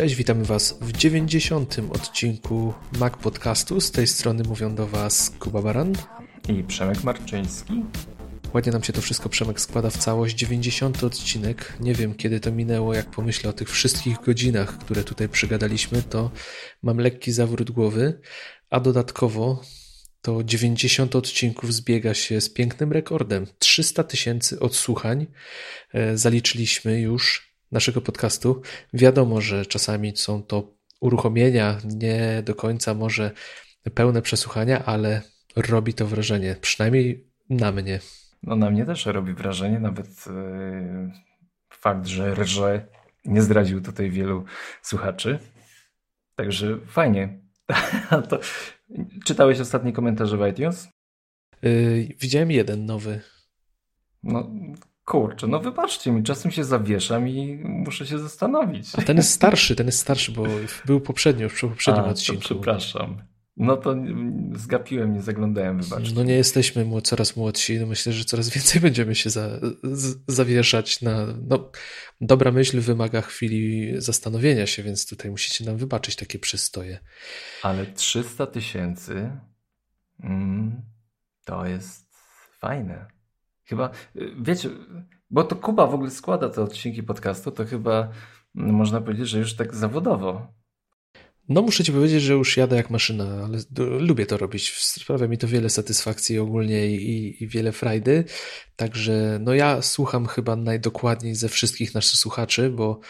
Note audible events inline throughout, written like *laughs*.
Cześć, witamy Was w 90. odcinku Mac Podcastu. Z tej strony mówią do Was Kuba Baran i Przemek Marczyński. Ładnie nam się to wszystko, Przemek, składa w całość. 90. odcinek. Nie wiem, kiedy to minęło, jak pomyślę o tych wszystkich godzinach, które tutaj przygadaliśmy, to mam lekki zawrót głowy, a dodatkowo to 90 odcinków zbiega się z pięknym rekordem. 300 tysięcy odsłuchań e, zaliczyliśmy już naszego podcastu. Wiadomo, że czasami są to uruchomienia, nie do końca może pełne przesłuchania, ale robi to wrażenie, przynajmniej na mnie. No na mnie też robi wrażenie, nawet yy, fakt, że rże nie zdradził tutaj wielu słuchaczy. Także fajnie. *laughs* to, czytałeś ostatnie komentarze w iTunes? Yy, widziałem jeden nowy. No kurczę, no wybaczcie mi, czasem się zawieszam i muszę się zastanowić. A ten jest starszy, ten jest starszy, bo był poprzednio, w poprzednim A, odcinku. przepraszam. No to zgapiłem, nie zaglądałem, wybaczcie. No nie jesteśmy coraz młodsi, no myślę, że coraz więcej *laughs* będziemy się za, zawieszać na... No, dobra myśl wymaga chwili zastanowienia się, więc tutaj musicie nam wybaczyć takie przystoje. Ale 300 tysięcy mm, to jest fajne. Chyba, wiecie, bo to Kuba w ogóle składa te odcinki podcastu, to chyba można powiedzieć, że już tak zawodowo no muszę ci powiedzieć, że już jadę jak maszyna, ale lubię to robić. Sprawia mi to wiele satysfakcji ogólnie i, i wiele frajdy. Także no ja słucham chyba najdokładniej ze wszystkich naszych słuchaczy, bo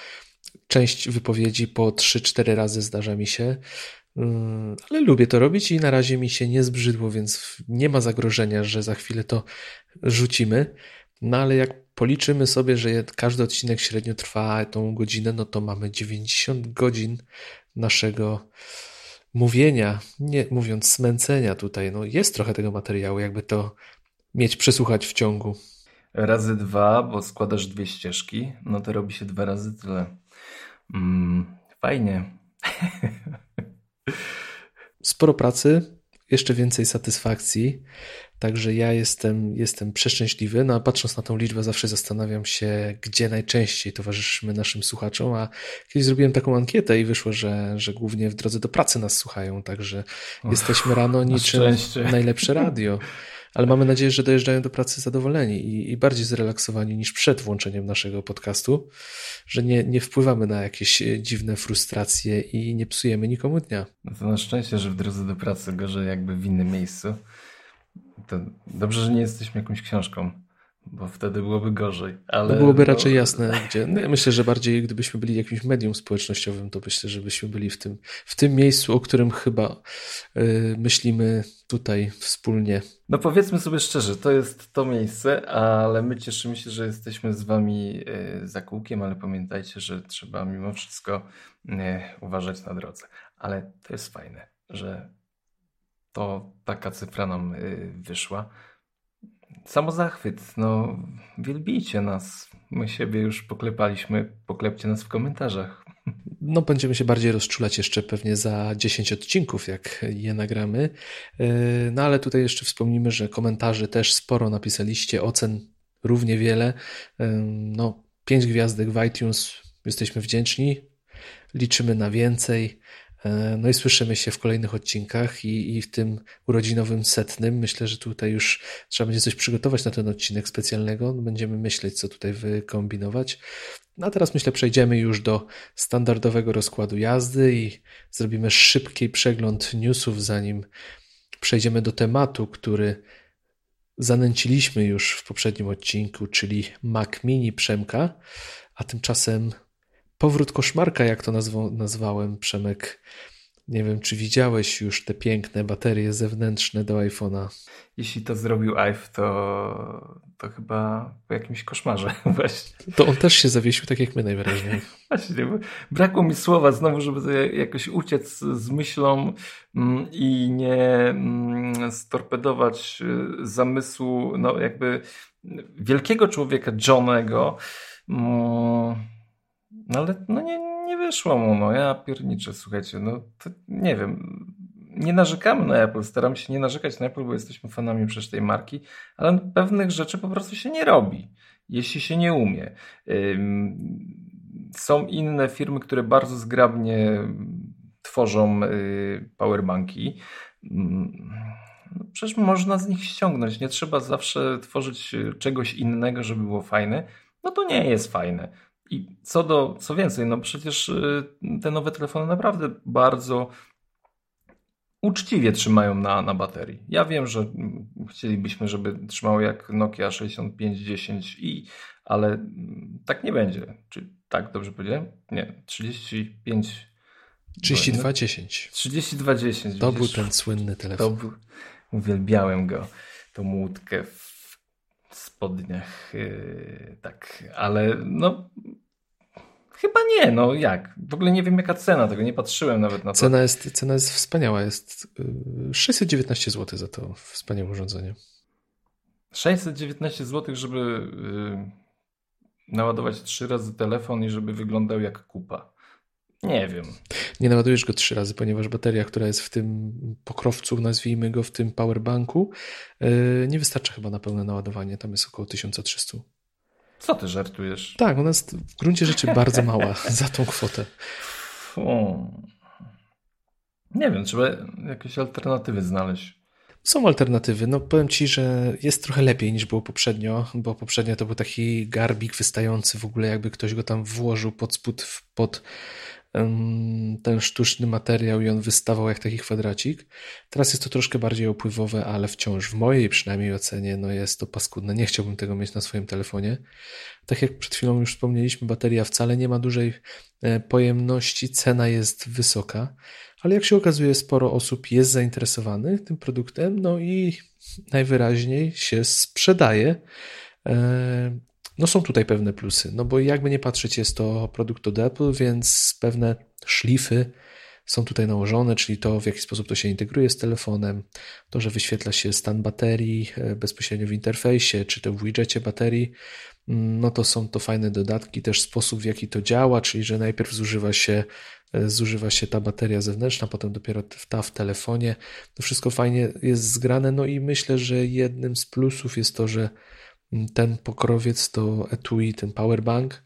część wypowiedzi po 3-4 razy zdarza mi się. Mm, ale lubię to robić i na razie mi się nie zbrzydło, więc nie ma zagrożenia, że za chwilę to rzucimy. No ale jak policzymy sobie, że każdy odcinek średnio trwa tą godzinę, no to mamy 90 godzin naszego mówienia, nie mówiąc smęcenia tutaj. No jest trochę tego materiału, jakby to mieć przesłuchać w ciągu. Razy dwa, bo składasz dwie ścieżki, no to robi się dwa razy tyle. Mm, fajnie. *laughs* Sporo pracy, jeszcze więcej satysfakcji. Także ja jestem, jestem przeszczęśliwy, no a patrząc na tą liczbę zawsze zastanawiam się, gdzie najczęściej towarzyszymy naszym słuchaczom, a kiedyś zrobiłem taką ankietę i wyszło, że, że głównie w drodze do pracy nas słuchają, także jesteśmy rano niczym najlepsze radio. Ale mamy nadzieję, że dojeżdżają do pracy zadowoleni i, i, bardziej zrelaksowani niż przed włączeniem naszego podcastu, że nie, nie wpływamy na jakieś dziwne frustracje i nie psujemy nikomu dnia. No to na szczęście, że w drodze do pracy gorzej jakby w innym miejscu. To dobrze, że nie jesteśmy jakąś książką, bo wtedy byłoby gorzej. Ale byłoby no... raczej jasne, gdzie. No ja myślę, że bardziej gdybyśmy byli jakimś medium społecznościowym, to myślę, że byśmy byli w tym, w tym miejscu, o którym chyba yy, myślimy tutaj wspólnie. No powiedzmy sobie szczerze, to jest to miejsce, ale my cieszymy się, że jesteśmy z wami yy, za kółkiem, ale pamiętajcie, że trzeba mimo wszystko yy, uważać na drodze. Ale to jest fajne, że to taka cyfra nam y, wyszła. Samo zachwyt, no wielbijcie nas. My siebie już poklepaliśmy, poklepcie nas w komentarzach. No, będziemy się bardziej rozczulać jeszcze pewnie za 10 odcinków, jak je nagramy. Y, no, ale tutaj jeszcze wspomnimy, że komentarzy też sporo napisaliście, ocen równie wiele. Y, no, 5 gwiazdek w iTunes, jesteśmy wdzięczni. Liczymy na więcej. E, no i słyszymy się w kolejnych odcinkach i, i w tym urodzinowym setnym. Myślę, że tutaj już trzeba będzie coś przygotować na ten odcinek specjalnego. No będziemy myśleć, co tutaj wykombinować. No a teraz myślę, przejdziemy już do standardowego rozkładu jazdy i zrobimy szybki przegląd newsów, zanim przejdziemy do tematu, który zanęciliśmy już w poprzednim odcinku, czyli Mac Mini Przemka, a tymczasem Powrót koszmarka, jak to nazwałem, Przemek. Nie wiem, czy widziałeś już te piękne baterie zewnętrzne do iPhone'a. Jeśli to zrobił iPhone, to, to chyba po jakimś koszmarze *laughs* właśnie. To on też się zawiesił, tak jak my najwyraźniej. *laughs* Właśnie, brakło mi słowa znowu, żeby jakoś uciec z myślą mm, i nie mm, storpedować y, zamysłu, no jakby wielkiego człowieka Johnego. No ale no nie, nie wyszło mu, no ja pierniczę, słuchajcie, no to nie wiem, nie narzekamy na Apple, staram się nie narzekać na Apple, bo jesteśmy fanami przecież tej marki, ale pewnych rzeczy po prostu się nie robi, jeśli się nie umie. są inne firmy, które bardzo zgrabnie tworzą y, powerbanki. Mm, no przecież można z nich ściągnąć. Nie trzeba zawsze tworzyć czegoś innego, żeby było fajne. No to nie jest fajne. I co do, co więcej, no przecież y, te nowe telefony naprawdę bardzo uczciwie trzymają na, na baterii. Ja wiem, że chcielibyśmy, żeby trzymało jak Nokia 6510 i, ale mm, tak nie będzie. Czy tak dobrze powiedziałem? Nie, 35 3210. 3210. To był ten słynny telefon. To był, uwielbiałem go, tą łódkę w spodniach. Yy, tak, ale no Chyba nie, no jak? W ogóle nie wiem jaka cena tego, nie patrzyłem nawet na to. Cena jest, cena jest wspaniała, jest 619 y, zł za to wspaniałe urządzenie. 619 zł, żeby yy, naładować trzy razy telefon i żeby wyglądał jak kupa. Nie wiem. Nie naładujesz go trzy razy, ponieważ bateria, która jest w tym pokrowcu, nazwijmy go, w tym powerbanku, yy, nie wystarcza chyba na pełne naładowanie. Tam jest około 1300. Co ty żartujesz? Tak, ona jest w gruncie rzeczy bardzo mała *laughs* za tą kwotę. Nie wiem, trzeba jakieś alternatywy znaleźć. Są alternatywy. No powiem ci, że jest trochę lepiej niż było poprzednio, bo poprzednio to był taki garbik wystający w ogóle, jakby ktoś go tam włożył pod spód, pod ten sztuczny materiał i on wystawał jak taki kwadracik. Teraz jest to troszkę bardziej opływowe, ale wciąż w mojej przynajmniej ocenie no jest to paskudne. Nie chciałbym tego mieć na swoim telefonie. Tak jak przed chwilą już wspomnieliśmy, bateria wcale nie ma dużej e, pojemności, cena jest wysoka, ale jak się okazuje, sporo osób jest zainteresowanych tym produktem, no i najwyraźniej się sprzedaje. No są tutaj pewne plusy, no bo jakby nie patrzeć, jest to produkt od Apple, więc pewne szlify są tutaj nałożone, czyli to, w jaki sposób to się integruje z telefonem, to, że wyświetla się stan baterii e, bezpośrednio w interfejsie, czy to w widgetie baterii, mm, no to są to fajne dodatki, też sposób, w jaki to działa, czyli że najpierw zużywa się, e, zużywa się ta bateria zewnętrzna, potem dopiero ta w telefonie. To wszystko fajnie jest zgrane, no i myślę, że jednym z plusów jest to, że ten pokrowiec to etui, ten powerbank,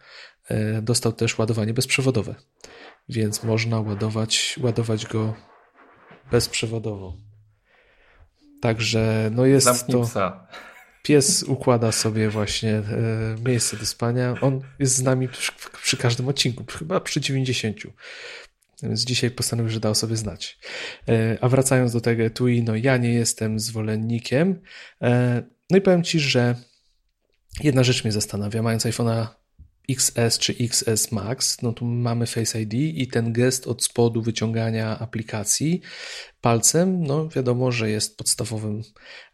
e, dostał też ładowanie bezprzewodowe, więc można ładować, ładować go bezprzewodowo. Także no jest Zamknij to... Psa. Pies układa sobie właśnie e, miejsce do spania. On jest z nami przy, przy każdym odcinku, chyba przy 90. Więc dzisiaj postanowił, że dał sobie znać. E, a wracając do tego etui, no ja nie jestem zwolennikiem. No i powiem Ci, że Jedna rzecz mnie zastanawia, mając iPhone'a XS czy XS Max, no tu mamy Face ID i ten gest od spodu wyciągania aplikacji palcem, no wiadomo, że jest podstawowym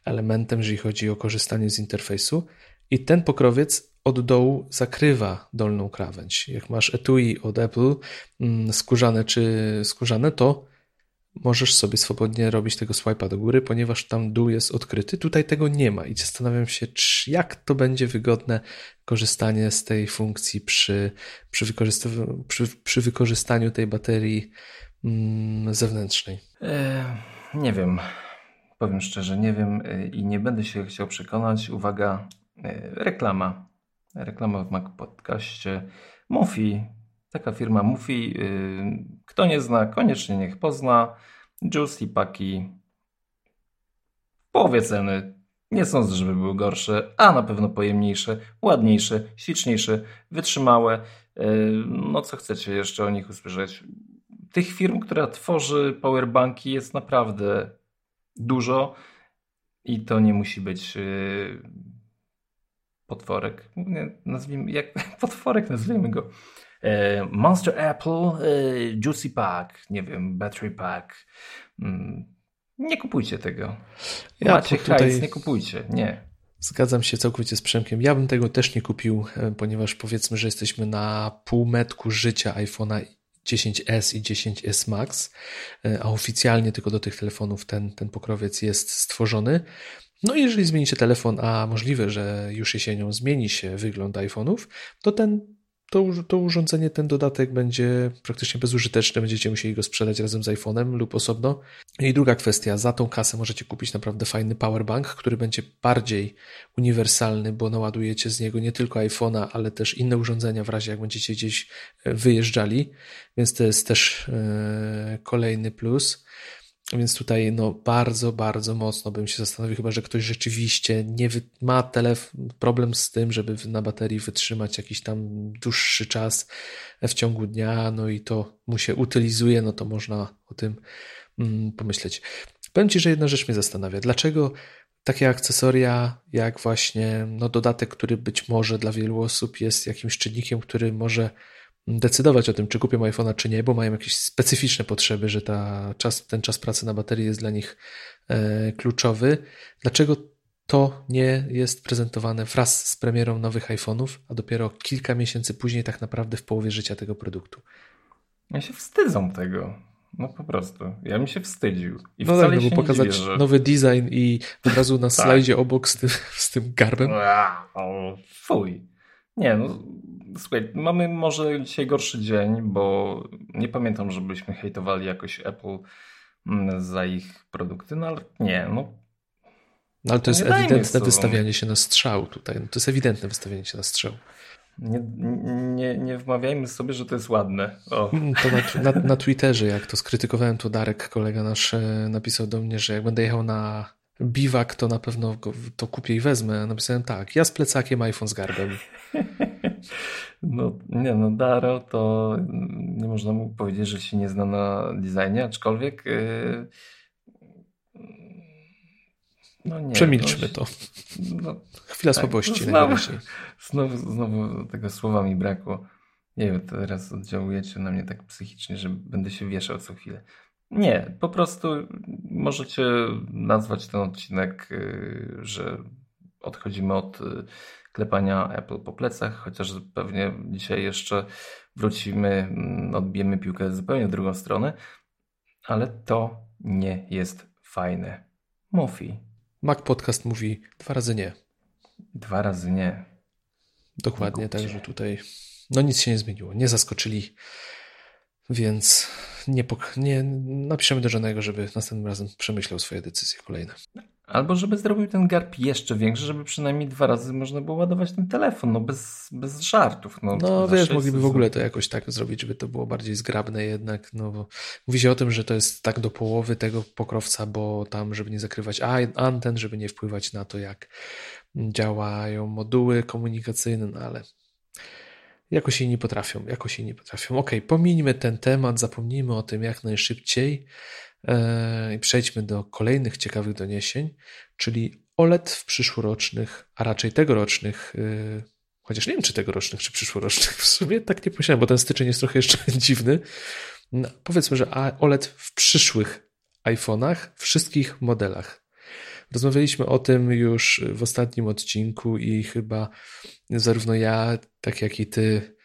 elementem, jeżeli chodzi o korzystanie z interfejsu. I ten pokrowiec od dołu zakrywa dolną krawędź. Jak masz etui od Apple, mm, skórzane czy skórzane, to możesz sobie swobodnie robić tego swipe'a do góry, ponieważ tam dół jest odkryty. Tutaj tego nie ma i zastanawiam się, czy, jak to będzie wygodne korzystanie z tej funkcji przy, przy, przy, przy wykorzystaniu tej baterii mm, zewnętrznej. E, nie wiem. Powiem szczerze, nie wiem e, i nie będę się chciał przekonać. Uwaga, e, reklama. Reklama w Mac Podcaście. Mofi Taka firma Mufi. Y, kto nie zna, koniecznie niech pozna. Juicy paki w połowie ceny. Nie sądzę, żeby były gorsze, a na pewno pojemniejsze, ładniejsze, śliczniejsze, wytrzymałe. Y, no co chcecie jeszcze o nich usłyszeć? Tych firm, która tworzy powerbanki jest naprawdę dużo i to nie musi być y, potworek. Nazwijmy, jak *laughs* potworek nazwijmy go. E, Monster Apple, e, Juicy Pack, nie wiem, Battery Pack. Mm, nie kupujcie tego. Ja Macie tutaj... hajs, nie kupujcie, nie. Zgadzam się całkowicie z Przemkiem. Ja bym tego też nie kupił, e, ponieważ powiedzmy, że jesteśmy na półmetku życia iPhone'a 10s i 10s Max, a oficjalnie tylko do tych telefonów ten, ten pokrowiec jest stworzony. No i jeżeli zmienicie telefon, a możliwe, że już jesienią zmieni się wygląd iPhone'ów, to ten to, to urządzenie, ten dodatek będzie praktycznie bezużyteczny, będziecie musieli go sprzedać razem z iPhone'em lub osobno. I druga kwestia, za tą kasę możecie kupić naprawdę fajny powerbank, który będzie bardziej uniwersalny, bo naładujecie z niego nie tylko iPhone'a, ale też inne urządzenia w razie jak będziecie gdzieś e, wyjeżdżali, więc to jest też e, kolejny plus. Więc tutaj no, bardzo, bardzo mocno bym się zastanowił, chyba że ktoś rzeczywiście nie ma telefon, problem z tym, żeby na baterii wytrzymać jakiś tam dłuższy czas w ciągu dnia, no i to mu się utylizuje, no to można o tym mm, pomyśleć. Powiem Ci, że jedna rzecz mnie zastanawia. Dlaczego takie akcesoria, jak właśnie no, dodatek, który być może dla wielu osób jest jakimś czynnikiem, który może decydować o tym, czy kupią iPhone'a, czy nie, bo mają jakieś specyficzne potrzeby, że ta czas, ten czas pracy na baterii jest dla nich e, kluczowy. Dlaczego to nie jest prezentowane wraz z premierą nowych iPhone'ów, a dopiero kilka miesięcy później, tak naprawdę w połowie życia tego produktu? Ja się wstydzą tego. No po prostu. Ja mi się wstydził. I no tak, no bo pokazać dziwię, że... nowy design i od razu na *laughs* tak. slajdzie obok z tym, z tym garbem. Fuj. Nie, no słuchaj, mamy może dzisiaj gorszy dzień, bo nie pamiętam, żebyśmy hejtowali jakoś Apple mm, za ich produkty, no ale nie, no. No ale to jest ewidentne wystawianie się na strzał tutaj. No, to jest ewidentne wystawianie się na strzał. Nie, nie, nie wmawiajmy sobie, że to jest ładne. O. Mm, to na, na, na Twitterze, jak to skrytykowałem, to Darek, kolega nasz, e, napisał do mnie, że jak będę jechał na biwak, to na pewno go, to kupię i wezmę. Napisałem tak, ja z plecakiem, iPhone z garbem. *laughs* No nie, no Daro to nie można mu powiedzieć, że się nie zna na designie, aczkolwiek yy... no nie. Przemilczmy no, to. No, Chwila tak, słabości no znowu, znowu, znowu tego słowa mi brakło. Nie wiem, teraz oddziałujecie na mnie tak psychicznie, że będę się wieszał co chwilę. Nie, po prostu możecie nazwać ten odcinek, y, że odchodzimy od y, klepania Apple po plecach, chociaż pewnie dzisiaj jeszcze wrócimy, mm, odbijemy piłkę zupełnie w drugą stronę, ale to nie jest fajne. Mofi. Mac Podcast mówi dwa razy nie. Dwa razy nie. Dokładnie, także tutaj no nic się nie zmieniło. Nie zaskoczyli, więc nie, nie napiszemy do żadnego, żeby następnym razem przemyślał swoje decyzje kolejne. Albo żeby zrobił ten garb jeszcze większy, żeby przynajmniej dwa razy można było ładować ten telefon, no bez, bez żartów. No, no wiesz, mogliby w ogóle to jakoś tak zrobić, żeby to było bardziej zgrabne jednak, no bo mówi się o tym, że to jest tak do połowy tego pokrowca, bo tam, żeby nie zakrywać anten, żeby nie wpływać na to, jak działają moduły komunikacyjne, no ale jakoś jej nie potrafią, jakoś jej nie potrafią. Ok, pominijmy ten temat, zapomnijmy o tym jak najszybciej. E, i przejdźmy do kolejnych ciekawych doniesień, czyli OLED w przyszłorocznych, a raczej tegorocznych, e, chociaż nie wiem czy tegorocznych, czy przyszłorocznych, w sumie tak nie pomyślałem, bo ten styczeń jest trochę jeszcze *laughs* dziwny. No, powiedzmy, że OLED w przyszłych iPhone'ach, wszystkich modelach. Rozmawialiśmy o tym już w ostatnim odcinku i chyba zarówno ja, tak jak i ty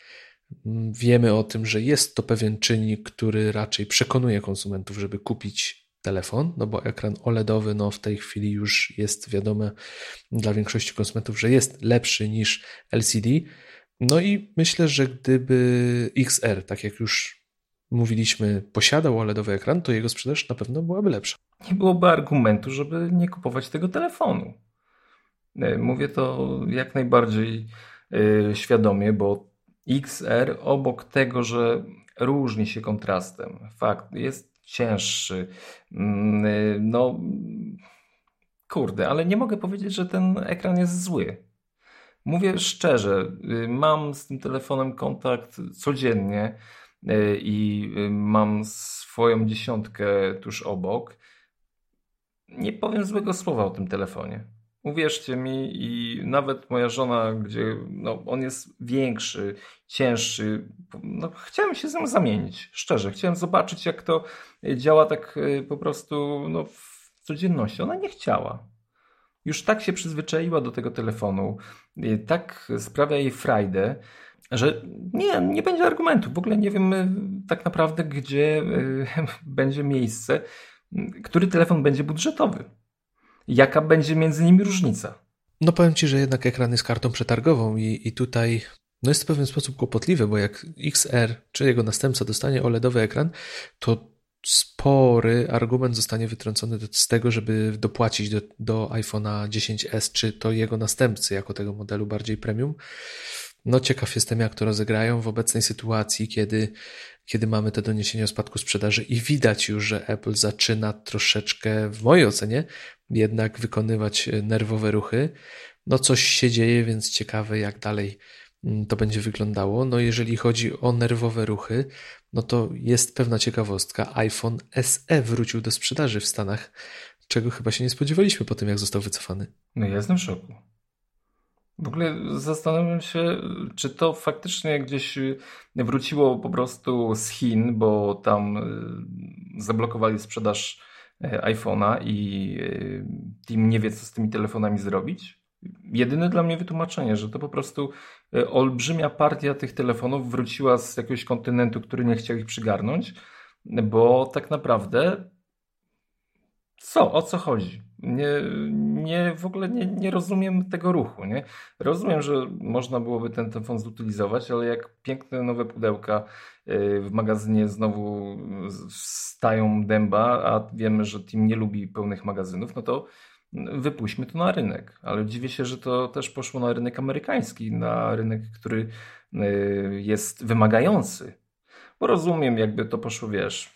Wiemy o tym, że jest to pewien czynnik, który raczej przekonuje konsumentów, żeby kupić telefon, no bo ekran OLEDowy no w tej chwili już jest wiadome dla większości konsumentów, że jest lepszy niż LCD. No i myślę, że gdyby XR, tak jak już mówiliśmy, posiadał OLEDowy ekran, to jego sprzedaż na pewno byłaby lepsza. Nie byłoby argumentu, żeby nie kupować tego telefonu. E, mówię to jak najbardziej e, świadomie, bo XR obok tego, że różni się kontrastem, fakt, jest cięższy, mm, no kurde, ale nie mogę powiedzieć, że ten ekran jest zły. Mówię szczerze, y, mam z tym telefonem kontakt codziennie y, i y, mam swoją dziesiątkę tuż obok. Nie powiem złego słowa o tym telefonie. Uwierzcie mi, i nawet moja żona, gdzie no, on jest większy, cięższy, no, chciałem się z nim zamienić. Szczerze, chciałem zobaczyć, jak to działa tak e, po prostu no, w codzienności. Ona nie chciała. Już tak się przyzwyczaiła do tego telefonu, tak sprawia jej frajdę, że nie, nie będzie argumentu. W ogóle nie wiem e, tak naprawdę, gdzie e, *laughs* będzie miejsce, który telefon będzie budżetowy. Jaka będzie między nimi różnica? No powiem Ci, że jednak ekran jest kartą przetargową i, i tutaj No jest w pewien sposób kłopotliwe, bo jak XR czy jego następca dostanie OLEDowy ekran, to spory argument zostanie wytrącony z tego, żeby dopłacić do, do iPhone'a 10s, czy to jego następcy, jako tego modelu bardziej premium. No ciekaw jestem, jak to rozegrają w obecnej sytuacji, kiedy, kiedy mamy te doniesienia o spadku sprzedaży i widać już, że Apple zaczyna troszeczkę, w mojej ocenie, jednak wykonywać nerwowe ruchy. No coś się dzieje, więc ciekawe, jak dalej mm, to będzie wyglądało. No jeżeli chodzi o nerwowe ruchy, no to jest pewna ciekawostka. iPhone SE wrócił do sprzedaży w Stanach, czego chyba się nie spodziewaliśmy po tym, jak został wycofany. No ja jestem w szoku. W ogóle zastanawiam się, czy to faktycznie gdzieś wróciło po prostu z Chin, bo tam y, zablokowali sprzedaż y, iPhone'a i y, Team nie wie, co z tymi telefonami zrobić. Jedyne dla mnie wytłumaczenie, że to po prostu olbrzymia partia tych telefonów wróciła z jakiegoś kontynentu, który nie chciał ich przygarnąć, bo tak naprawdę co, o co chodzi? Nie, nie, w ogóle nie, nie rozumiem tego ruchu. Nie? Rozumiem, że można byłoby ten telefon zutylizować, ale jak piękne nowe pudełka y, w magazynie znowu stają dęba, a wiemy, że Team nie lubi pełnych magazynów, no to wypuśćmy to na rynek. Ale dziwię się, że to też poszło na rynek amerykański, na rynek, który y, jest wymagający. Bo rozumiem, jakby to poszło, wiesz,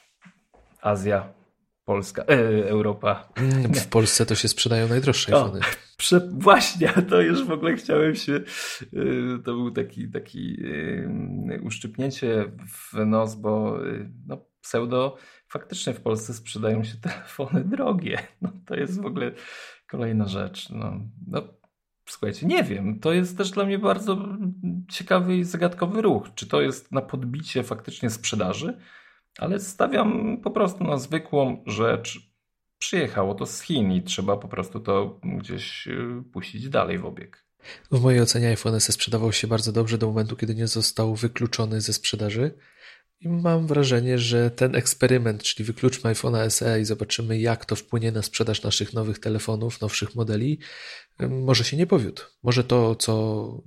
Azja, Polska, e, Europa. Mm, w Polsce to się sprzedają najdroższe iPhony. Prze właśnie, to już w ogóle chciałem się, e, to był taki, taki e, uszczypnięcie w nos, bo e, no, pseudo faktycznie w Polsce sprzedają się telefony drogie. No, to jest w ogóle kolejna rzecz. No, no, słuchajcie, nie wiem. To jest też dla mnie bardzo ciekawy i zagadkowy ruch. Czy to jest na podbicie faktycznie sprzedaży? Ale stawiam po prostu na zwykłą rzecz. Przyjechało to z Chin i trzeba po prostu to gdzieś y, puścić dalej w obieg. W mojej ocenie iPhone SE sprzedawał się bardzo dobrze do momentu, kiedy nie został wykluczony ze sprzedaży. I mam wrażenie, że ten eksperyment, czyli wykluczmy iPhone SE i zobaczymy, jak to wpłynie na sprzedaż naszych nowych telefonów, nowszych modeli, może się nie powiódł. Może to, co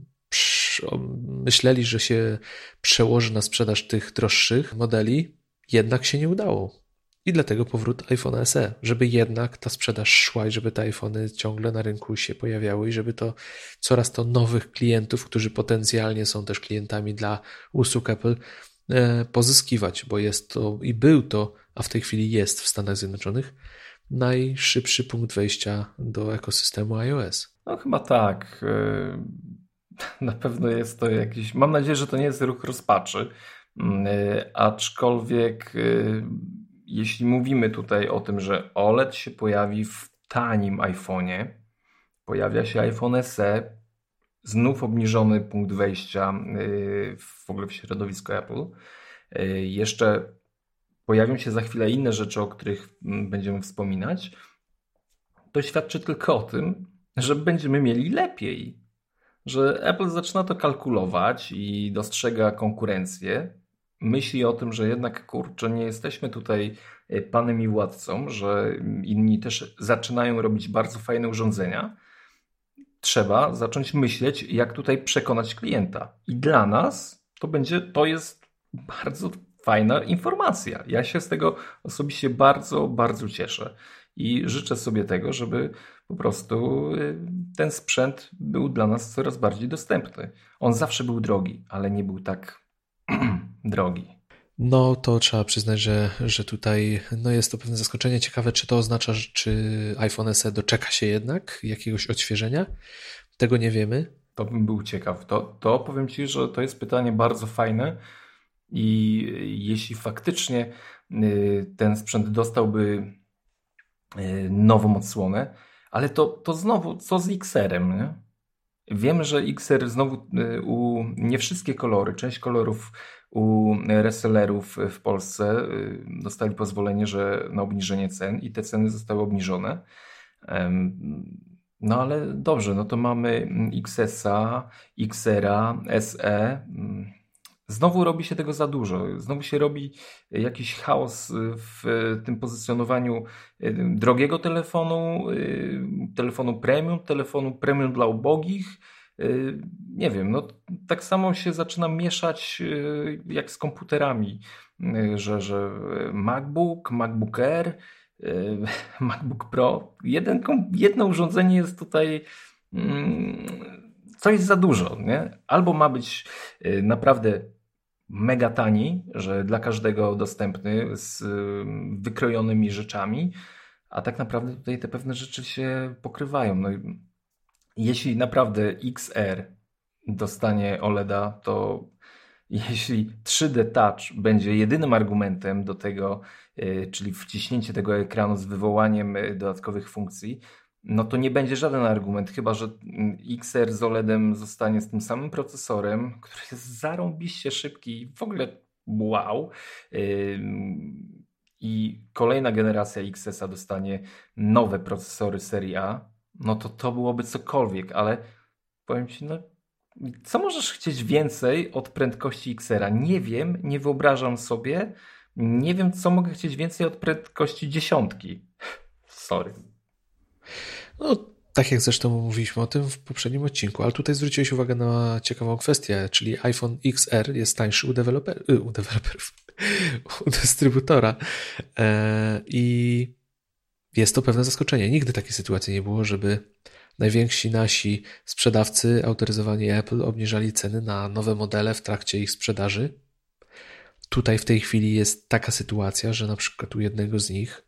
myśleli, że się przełoży na sprzedaż tych droższych modeli, jednak się nie udało. I dlatego powrót iPhone SE, żeby jednak ta sprzedaż szła i żeby te iPhony ciągle na rynku się pojawiały i żeby to coraz to nowych klientów, którzy potencjalnie są też klientami dla usług Apple, e, pozyskiwać, bo jest to i był to, a w tej chwili jest w Stanach Zjednoczonych, najszybszy punkt wejścia do ekosystemu iOS. No chyba tak. E, *laughs* na pewno jest to jakiś. Mam nadzieję, że to nie jest ruch rozpaczy aczkolwiek, y, jeśli mówimy tutaj o tym, że OLED się pojawi w tanim iPhone'ie, pojawia się iPhone SE, znów obniżony punkt wejścia y, w ogóle w środowisku Apple. Jeszcze pojawią się za chwilę inne rzeczy, o których mm, będziemy wspominać. To świadczy tylko o tym, że będziemy mieli lepiej. Że Apple zaczyna to kalkulować i dostrzega konkurencję, myśli o tym, że jednak kurczę, nie jesteśmy tutaj e, panem i władcą, że inni też zaczynają robić bardzo fajne urządzenia, trzeba zacząć myśleć, jak tutaj przekonać klienta. I dla nas to będzie, to jest bardzo fajna informacja. Ja się z tego osobiście bardzo, bardzo cieszę. I życzę sobie tego, żeby po prostu e, ten sprzęt był dla nas coraz bardziej dostępny. On zawsze był drogi, ale nie był tak *clears throat* drogi. No to trzeba przyznać, że, że tutaj no jest to pewne zaskoczenie. Ciekawe, czy to oznacza, czy iPhone SE doczeka się jednak jakiegoś odświeżenia? Tego nie wiemy. To bym był ciekaw. To, to powiem Ci, że to jest pytanie bardzo fajne i jeśli faktycznie y, ten sprzęt dostałby y, nową odsłonę, ale to, to znowu co z XR-em, nie? Wiem, że XR znowu y, u nie wszystkie kolory, część kolorów u resellerów w Polsce y, dostali pozwolenie że na obniżenie cen i te ceny zostały obniżone. No ale dobrze, no to mamy XS-a, XR-a, SE. Znowu robi się tego za dużo. Znowu się robi jakiś chaos w tym pozycjonowaniu y, drogiego telefonu, telefonu premium, telefonu premium dla ubogich nie wiem, no tak samo się zaczyna mieszać jak z komputerami, że, że MacBook, MacBook Air, *laughs* MacBook Pro, jeden, jedno urządzenie jest tutaj mm, coś za dużo, nie? Albo ma być naprawdę mega tani, że dla każdego dostępny z wykrojonymi rzeczami, a tak naprawdę tutaj te pewne rzeczy się pokrywają. No jeśli naprawdę XR dostanie OLEDa, to jeśli 3D Touch będzie jedynym argumentem do tego, e, czyli wciśnięcie tego ekranu z wywołaniem dodatkowych funkcji, no to nie będzie żaden argument, chyba że XR z OLEDem zostanie z tym samym procesorem, który jest zarąbiście szybki i w ogóle wow. I kolejna generacja XS-a dostanie nowe procesory serii A, no to to byłoby cokolwiek, ale powiem Ci, no co możesz chcieć więcej od prędkości XR-a? Nie wiem, nie wyobrażam sobie, nie wiem, co mogę chcieć więcej od prędkości dziesiątki. Sorry. No, tak jak zresztą mówiliśmy o tym w poprzednim odcinku, ale tutaj zwróciłeś uwagę na ciekawą kwestię, czyli iPhone XR jest tańszy u, deweloper, y, u deweloperów, *laughs* u dystrybutora e, i jest to pewne zaskoczenie. Nigdy takiej sytuacji nie było, żeby najwięksi nasi sprzedawcy autoryzowani Apple obniżali ceny na nowe modele w trakcie ich sprzedaży. Tutaj w tej chwili jest taka sytuacja, że na przykład u jednego z nich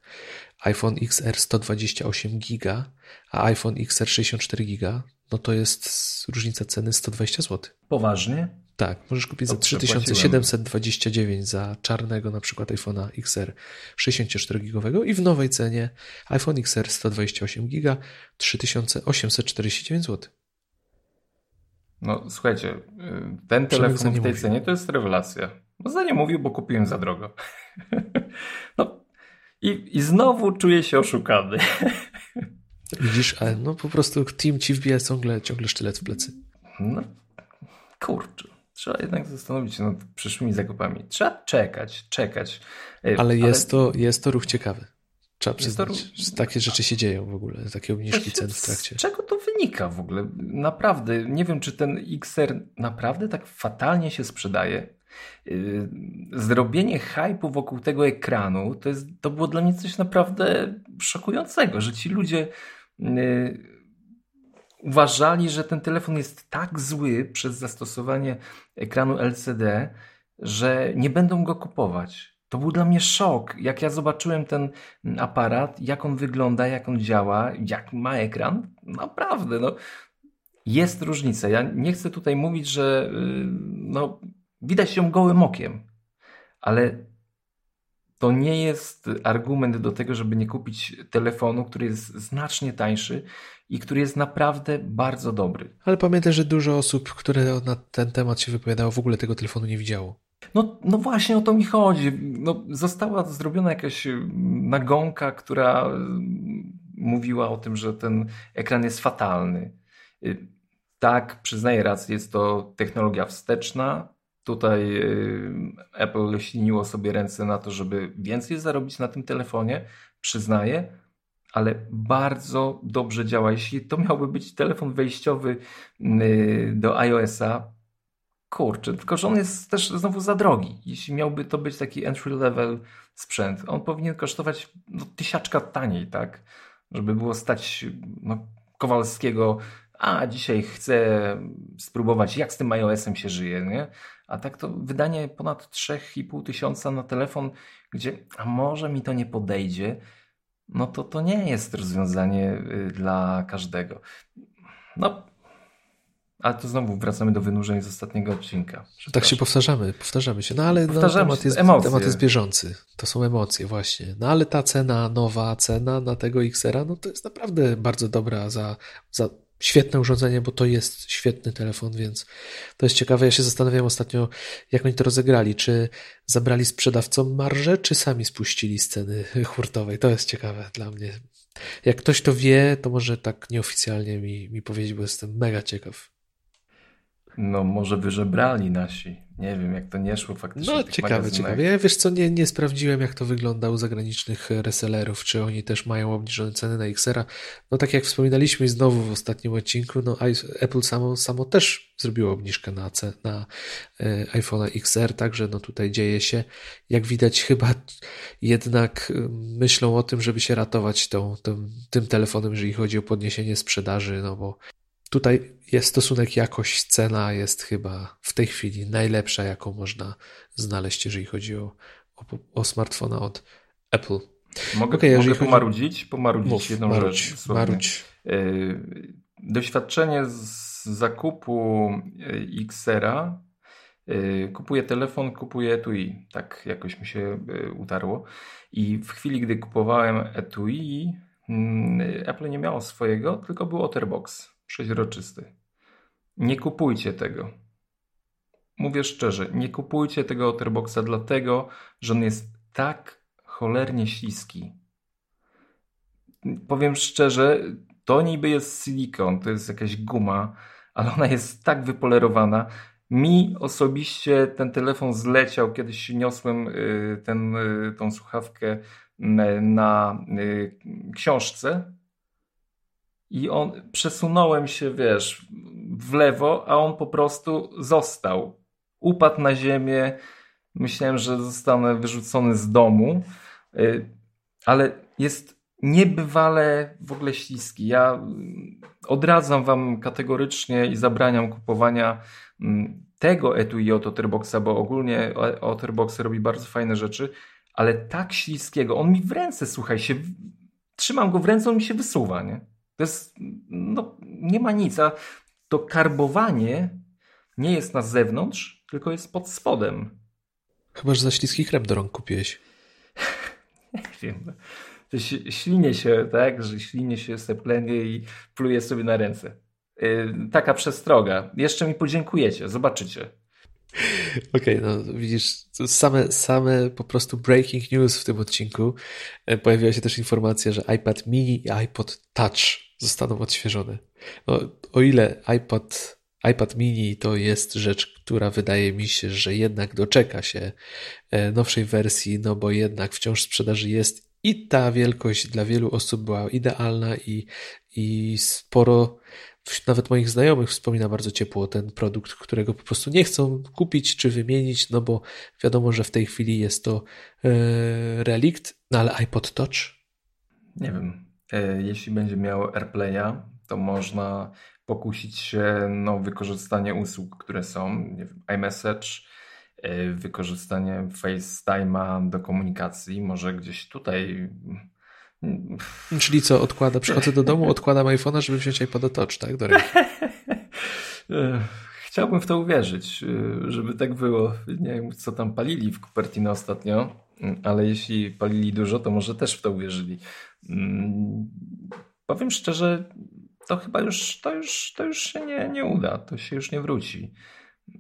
iPhone XR 128 GB, a iPhone XR 64 GB, no to jest różnica ceny 120 zł. Poważnie? Tak, możesz kupić to za 3729 za czarnego na przykład iPhone'a XR 64 GB i w nowej cenie iPhone XR 128 GB 3849 zł. No słuchajcie, ten telefon w tej cenie to jest rewelacja. No za nie mówił, bo kupiłem za drogo. *laughs* no i, I znowu czuję się oszukany. Widzisz, ale no po prostu team ci wbija ciągle, ciągle sztylet w plecy. No, kurczę. Trzeba jednak zastanowić się nad przyszłymi zakupami. Trzeba czekać, czekać. Ale jest, ale... To, jest to ruch ciekawy. Trzeba przyznać, ruch... że takie rzeczy się dzieją w ogóle, takie obniżki cen w trakcie. Z czego to wynika w ogóle? Naprawdę, nie wiem, czy ten XR naprawdę tak fatalnie się sprzedaje. Yy, zrobienie hypu wokół tego ekranu to, jest, to było dla mnie coś naprawdę szokującego, że ci ludzie yy, uważali, że ten telefon jest tak zły przez zastosowanie ekranu LCD, że nie będą go kupować. To był dla mnie szok, jak ja zobaczyłem ten aparat, jak on wygląda, jak on działa, jak ma ekran. Naprawdę, no, jest różnica. Ja nie chcę tutaj mówić, że yy, no, Widać ją gołym okiem, ale to nie jest argument do tego, żeby nie kupić telefonu, który jest znacznie tańszy i który jest naprawdę bardzo dobry. Ale pamiętaj, że dużo osób, które na ten temat się wypowiadało, w ogóle tego telefonu nie widziało. No, no właśnie o to mi chodzi. No, została zrobiona jakaś nagonka, która mówiła o tym, że ten ekran jest fatalny. Tak, przyznaję rację, jest to technologia wsteczna, Tutaj y, Apple śliniło sobie ręce na to, żeby więcej zarobić na tym telefonie, przyznaję, ale bardzo dobrze działa. Jeśli to miałby być telefon wejściowy y, do iOS-a, kurczę, tylko że on jest też znowu za drogi. Jeśli miałby to być taki entry level sprzęt, on powinien kosztować no, tysiaczka taniej, tak? Żeby było stać no, Kowalskiego, a dzisiaj chcę spróbować, jak z tym iOS-em się żyje, nie? A tak to wydanie ponad 3,5 tysiąca na telefon, gdzie a może mi to nie podejdzie, no to to nie jest rozwiązanie y, dla każdego. No, ale to znowu wracamy do wynurzeń z ostatniego odcinka. Tak się powtarzamy, powtarzamy się. No ale no, temat, jest, temat jest bieżący. To są emocje właśnie. No ale ta cena, nowa cena na tego Xera, no to jest naprawdę bardzo dobra za, za świetne urządzenie, bo to jest świetny telefon, więc to jest ciekawe. Ja się zastanawiam ostatnio, jak oni to rozegrali. Czy zabrali sprzedawcom marżę, czy sami spuścili sceny hurtowej? To jest ciekawe dla mnie. Jak ktoś to wie, to może tak nieoficjalnie mi, mi powiedzieć, bo jestem mega ciekaw. No może wyżebrali nasi. Nie wiem, jak to nie szło faktycznie. No ciekawe, ciekawe. Ja wiesz co, nie, nie sprawdziłem, jak to wygląda u zagranicznych resellerów, czy oni też mają obniżone ceny na Xera. No tak jak wspominaliśmy znowu w ostatnim odcinku, no Apple samo, samo też zrobiło obniżkę na, na e, iPhone'a XR, także no tutaj dzieje się. Jak widać chyba jednak myślą o tym, żeby się ratować tą, tą, tym telefonem, jeżeli chodzi o podniesienie sprzedaży, no bo Tutaj jest stosunek jakość-cena jest chyba w tej chwili najlepsza, jaką można znaleźć, jeżeli chodzi o, o, o smartfona od Apple. Mogę, okay, mogę pomarudzić? Chodzi... Pomarudzić Mów, jedną marudź, rzecz. Marudź. E, doświadczenie z zakupu e, Xera e, kupuję telefon, kupuję etui. Tak jakoś mi się utarło. I w chwili, gdy kupowałem etui, mm, Apple nie miało swojego, tylko był Otterbox przeźroczysty. Nie kupujcie tego. Mówię szczerze, nie kupujcie tego Otterboxa dlatego, że on jest tak cholernie śliski. Powiem szczerze, to niby jest silikon, to jest jakaś guma, ale ona jest tak wypolerowana. Mi osobiście ten telefon zleciał, kiedyś niosłem y, ten, y, tą słuchawkę na y, książce i on przesunąłem się, wiesz, w lewo, a on po prostu został. Upadł na ziemię. Myślałem, że zostanę wyrzucony z domu, y, ale jest niebywale w ogóle śliski. Ja odradzam wam kategorycznie i zabraniam kupowania mm, tego etui od Otterboxa, bo ogólnie Otterbox robi bardzo fajne rzeczy, ale tak śliskiego. On mi w ręce, słuchaj, się trzymam go w ręce, on mi się wysuwa, nie? To jest, no, nie ma nic, a to karbowanie nie jest na zewnątrz, tylko jest pod spodem. Chyba, że za śliski chleb do rąk kupiłeś. *laughs* nie wiem. To ślinie się, tak, że ślinie się, seplenie i pluje sobie na ręce. Yy, taka przestroga. Jeszcze mi podziękujecie, zobaczycie. Okej, okay, no widzisz, same, same po prostu breaking news w tym odcinku. E, pojawiła się też informacja, że iPad mini i iPod Touch zostaną odświeżone. No, o ile iPad, iPad mini to jest rzecz, która wydaje mi się, że jednak doczeka się e, nowszej wersji, no bo jednak wciąż w sprzedaży jest i ta wielkość dla wielu osób była idealna i, i sporo nawet moich znajomych wspomina bardzo ciepło ten produkt, którego po prostu nie chcą kupić czy wymienić, no bo wiadomo, że w tej chwili jest to e, relikt, no ale iPod Touch? Nie wiem. E, jeśli będzie miał AirPlaya, to można pokusić się no, wykorzystanie usług, które są, nie wiem, iMessage, e, wykorzystanie FaceTime'a do komunikacji, może gdzieś tutaj Czyli co, odkłada, przychodzę do domu, odkładam iPhone'a, żeby wziąć iPod Touch, tak? Do. *laughs* Chciałbym w to uwierzyć, żeby tak było. Nie wiem, co tam palili w Cupertino ostatnio, ale jeśli palili dużo, to może też w to uwierzyli. Mm, powiem szczerze, to chyba już, to już, to już się nie, nie uda, to się już nie wróci.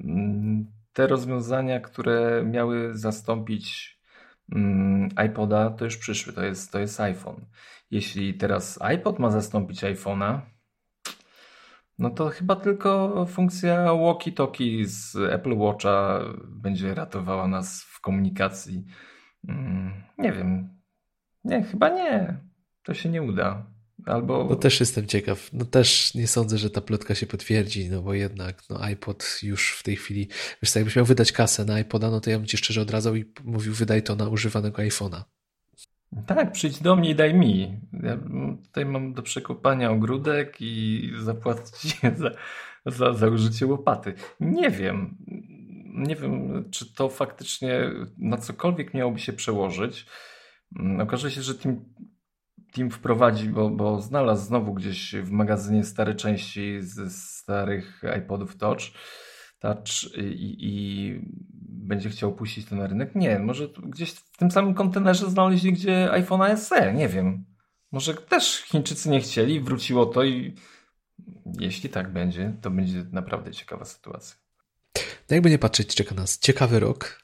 Mm, te rozwiązania, które miały zastąpić iPoda to już przyszły, to jest, to jest iPhone. Jeśli teraz iPod ma zastąpić iPhone'a, no to chyba tylko funkcja walkie-talkie z Apple Watcha będzie ratowała nas w komunikacji. Mm, nie wiem. Nie, chyba nie. To się nie uda. Albo... No też jestem ciekaw. No też nie sądzę, że ta plotka się potwierdzi, no bo jednak no iPod już w tej chwili, wiesz co, jakbyś miał wydać kasę na iPoda, no to ja bym ci szczerze odradzał i mówił wydaj to na używanego iPhone'a. Tak, przyjdź do mnie i daj mi. Ja tutaj mam do przekopania ogródek i zapłacić *laughs* za, za, za użycie łopaty. Nie wiem. Nie wiem, czy to faktycznie na cokolwiek miałoby się przełożyć. Okaże się, że tym Team wprowadzi, bo, bo znalazł znowu gdzieś w magazynie stare części ze starych iPodów Touch, Touch i, i będzie chciał puścić to na rynek. Nie, może gdzieś w tym samym kontenerze znaleźli gdzie iPhone SE, nie wiem. Może też Chińczycy nie chcieli, wróciło to i jeśli tak będzie, to będzie naprawdę ciekawa sytuacja. No jakby nie patrzeć, czeka nas ciekawy rok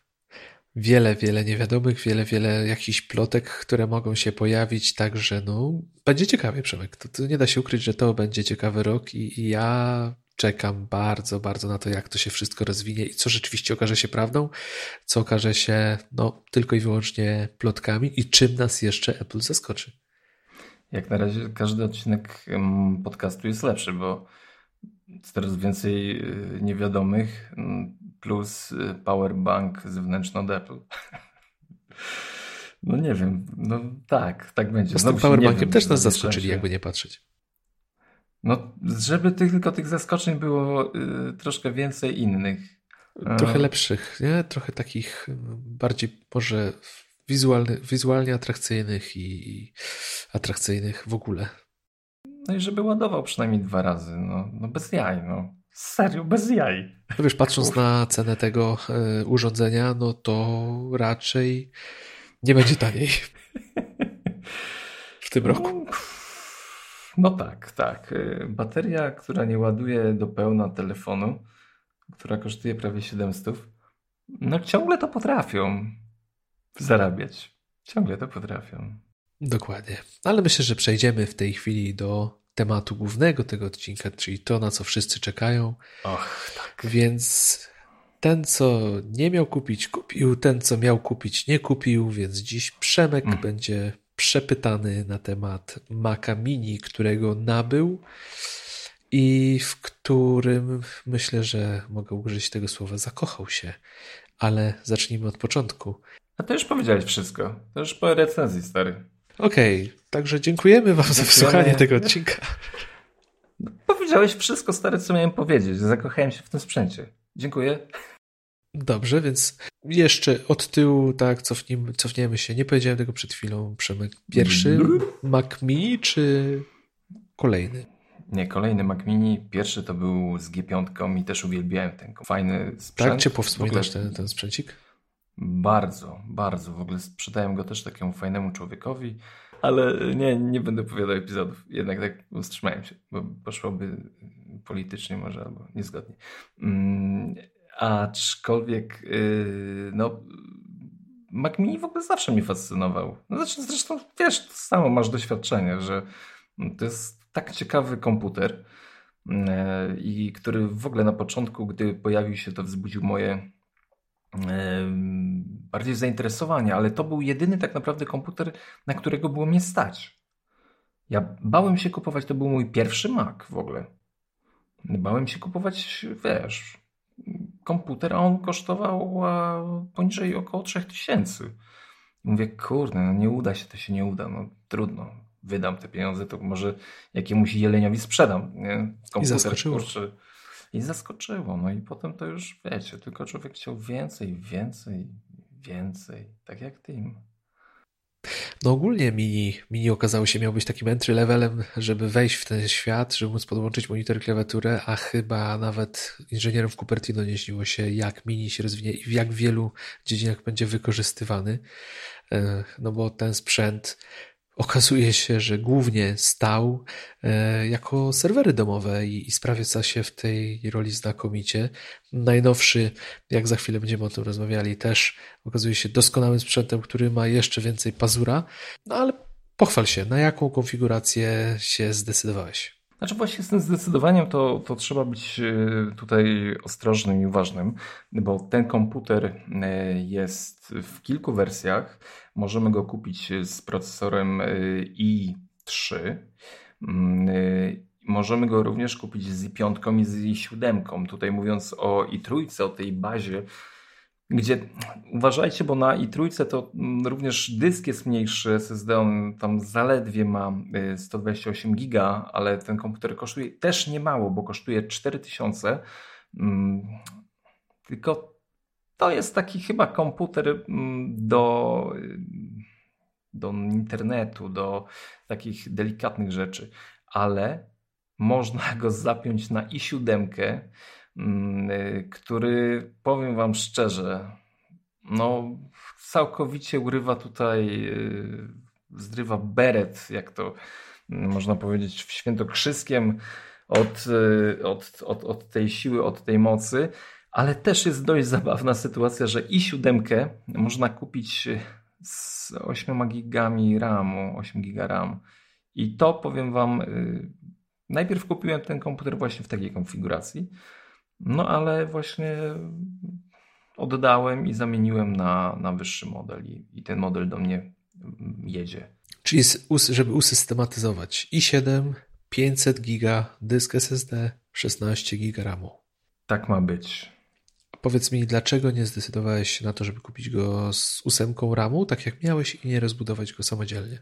wiele, wiele niewiadomych, wiele, wiele jakichś plotek, które mogą się pojawić, także no, będzie ciekawie, Przemek. To, to nie da się ukryć, że to będzie ciekawy rok i, i ja czekam bardzo, bardzo na to, jak to się wszystko rozwinie i co rzeczywiście okaże się prawdą, co okaże się no, tylko i wyłącznie plotkami i czym nas jeszcze Apple zaskoczy. Jak na razie każdy odcinek podcastu jest lepszy, bo coraz więcej y, niewiadomych plus y, powerbank zewnętrzny od Apple. *laughs* No nie wiem, no tak, tak będzie. Z tym powerbankiem też nas zaskoczyli, jakby nie patrzeć. No, żeby tylko tych zaskoczeń było y, troszkę więcej innych. Trochę lepszych, nie? Trochę takich bardziej może wizualny, wizualnie atrakcyjnych i, i atrakcyjnych w ogóle. No i żeby ładował przynajmniej dwa razy, no, no bez jaj, no. Serio, bez jaj. No wiesz, patrząc na cenę tego y, urządzenia, no to raczej nie będzie taniej w tym roku. No, no tak, tak. Y, bateria, która nie ładuje do pełna telefonu, która kosztuje prawie 700, no ciągle to potrafią zarabiać. Ciągle to potrafią. Dokładnie. Ale myślę, że przejdziemy w tej chwili do tematu głównego tego odcinka, czyli to, na co wszyscy czekają. Och, tak. Więc ten, co nie miał kupić, kupił. Ten, co miał kupić, nie kupił. Więc dziś Przemek mm. będzie przepytany na temat Maca Mini, którego nabył i w którym myślę, że mogę użyć tego słowa zakochał się. Ale zacznijmy od początku. A to już powiedziałeś wszystko. To już po recenzji, stary. Okej, okay, także dziękujemy Wam za wysłuchanie tego odcinka. No, powiedziałeś wszystko, stary, co miałem powiedzieć. Zakochałem się w tym sprzęcie. Dziękuję. Dobrze, więc jeszcze od tyłu, tak, cofnijmy, cofniemy się. Nie powiedziałem tego przed chwilą, Przemek. Pierwszy Mac Mini czy kolejny? Nie, kolejny Mac Mini. Pierwszy to był z G5 i też uwielbiałem ten fajny sprzęt. Tak, ciepło wspominasz ten, ten sprzęcik? Bardzo, bardzo. W ogóle sprzedałem go też takiemu fajnemu człowiekowi, ale nie, nie będę opowiadał epizodów. Jednak tak wstrzymałem się, bo poszłoby politycznie może albo niezgodnie. Mm, aczkolwiek, yy, no, Mac Mini w ogóle zawsze mnie fascynował. No, znaczy, zresztą wiesz, to samo masz doświadczenie, że to jest tak ciekawy komputer yy, i który w ogóle na początku, gdy pojawił się, to wzbudził moje bardziej zainteresowania, ale to był jedyny tak naprawdę komputer, na którego było mnie stać. Ja bałem się kupować, to był mój pierwszy Mac w ogóle. Bałem się kupować, wiesz, komputer, a on kosztował poniżej około 3000. Mówię, kurde, no nie uda się, to się nie uda, no trudno. Wydam te pieniądze, to może jakiemuś jeleniowi sprzedam. Nie? Komputer, I zaskoczyło. Kurczę, i zaskoczyło. No i potem to już wiecie, tylko człowiek chciał więcej, więcej, więcej. Tak jak Tim. No ogólnie mini, mini okazało się miał być takim entry levelem, żeby wejść w ten świat, żeby móc podłączyć monitor i klawiaturę, a chyba nawet inżynierom w Cupertino nie śniło się, jak mini się rozwinie i w jak wielu dziedzinach będzie wykorzystywany. E, no bo ten sprzęt okazuje się, że głównie stał e, jako serwery domowe i, i sprawia się w tej roli znakomicie. Najnowszy, jak za chwilę będziemy o tym rozmawiali, też okazuje się doskonałym sprzętem, który ma jeszcze więcej pazura. No ale pochwal się, na jaką konfigurację się zdecydowałeś? Znaczy właśnie z tym zdecydowaniem to, to trzeba być e, tutaj ostrożnym i uważnym, bo ten komputer e, jest w kilku wersjach. Możemy go kupić z procesorem e, i3. Mm, możemy go również kupić z i5 i z i7. Tutaj mówiąc o i3, o tej bazie gdzie uważajcie, bo na i trójce to mm, również dysk jest mniejszy, SSD on tam zaledwie ma 128 y, giga, ale ten komputer kosztuje też nie mało, bo kosztuje 4000. Mm, tylko to jest taki chyba komputer mm, do, do internetu, do takich delikatnych rzeczy, ale można go zapiąć na i7 Mm, y, który powiem Wam szczerze, no całkowicie urywa tutaj, y, zdrywa beret, jak to mm, można powiedzieć w świętokrzyskiem od, y, od, od, od tej siły, od tej mocy, ale też jest dość zabawna sytuacja, że i siódemkę można kupić z 8 gigami RAMu, 8 giga RAM i to powiem Wam Najpierw kupiłem ten komputer właśnie w takiej konfiguracji, no ale właśnie oddałem i zamieniłem na, na wyższy model i, i ten model do mnie jedzie. Czyli żeby usystematyzować i7, 500 giga dysk SSD, 16 giga RAMu. Tak ma być. Powiedz mi, dlaczego nie zdecydowałeś się na to, żeby kupić go z ósemką RAMu, tak jak miałeś, i nie rozbudować go samodzielnie?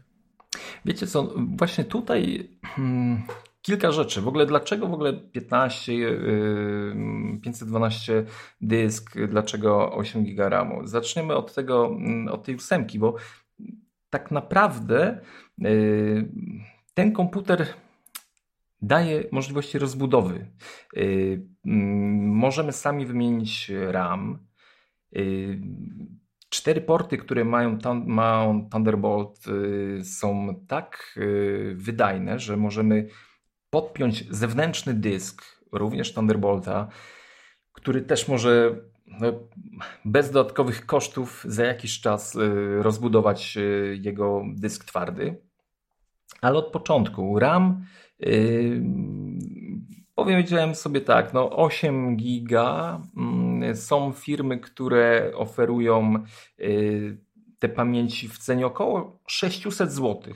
Wiecie co, właśnie tutaj hmm, kilka rzeczy. W ogóle dlaczego w ogóle 15, yy, 512 dysk, dlaczego 8 giga RAMu? Zaczniemy od tego, mm, od tej ósemki, bo tak naprawdę yy, ten komputer daje możliwości rozbudowy. Mm, możemy sami wymienić RAM. Cztery porty, które mają, mają Thunderbolt, są tak wydajne, że możemy podpiąć zewnętrzny dysk, również Thunderbolta, który też może no, bez dodatkowych kosztów za jakiś czas rozbudować jego dysk twardy. Ale od początku RAM Yy, powiedziałem sobie tak, no 8 giga. Mm, są firmy, które oferują yy, te pamięci w cenie około 600 zł.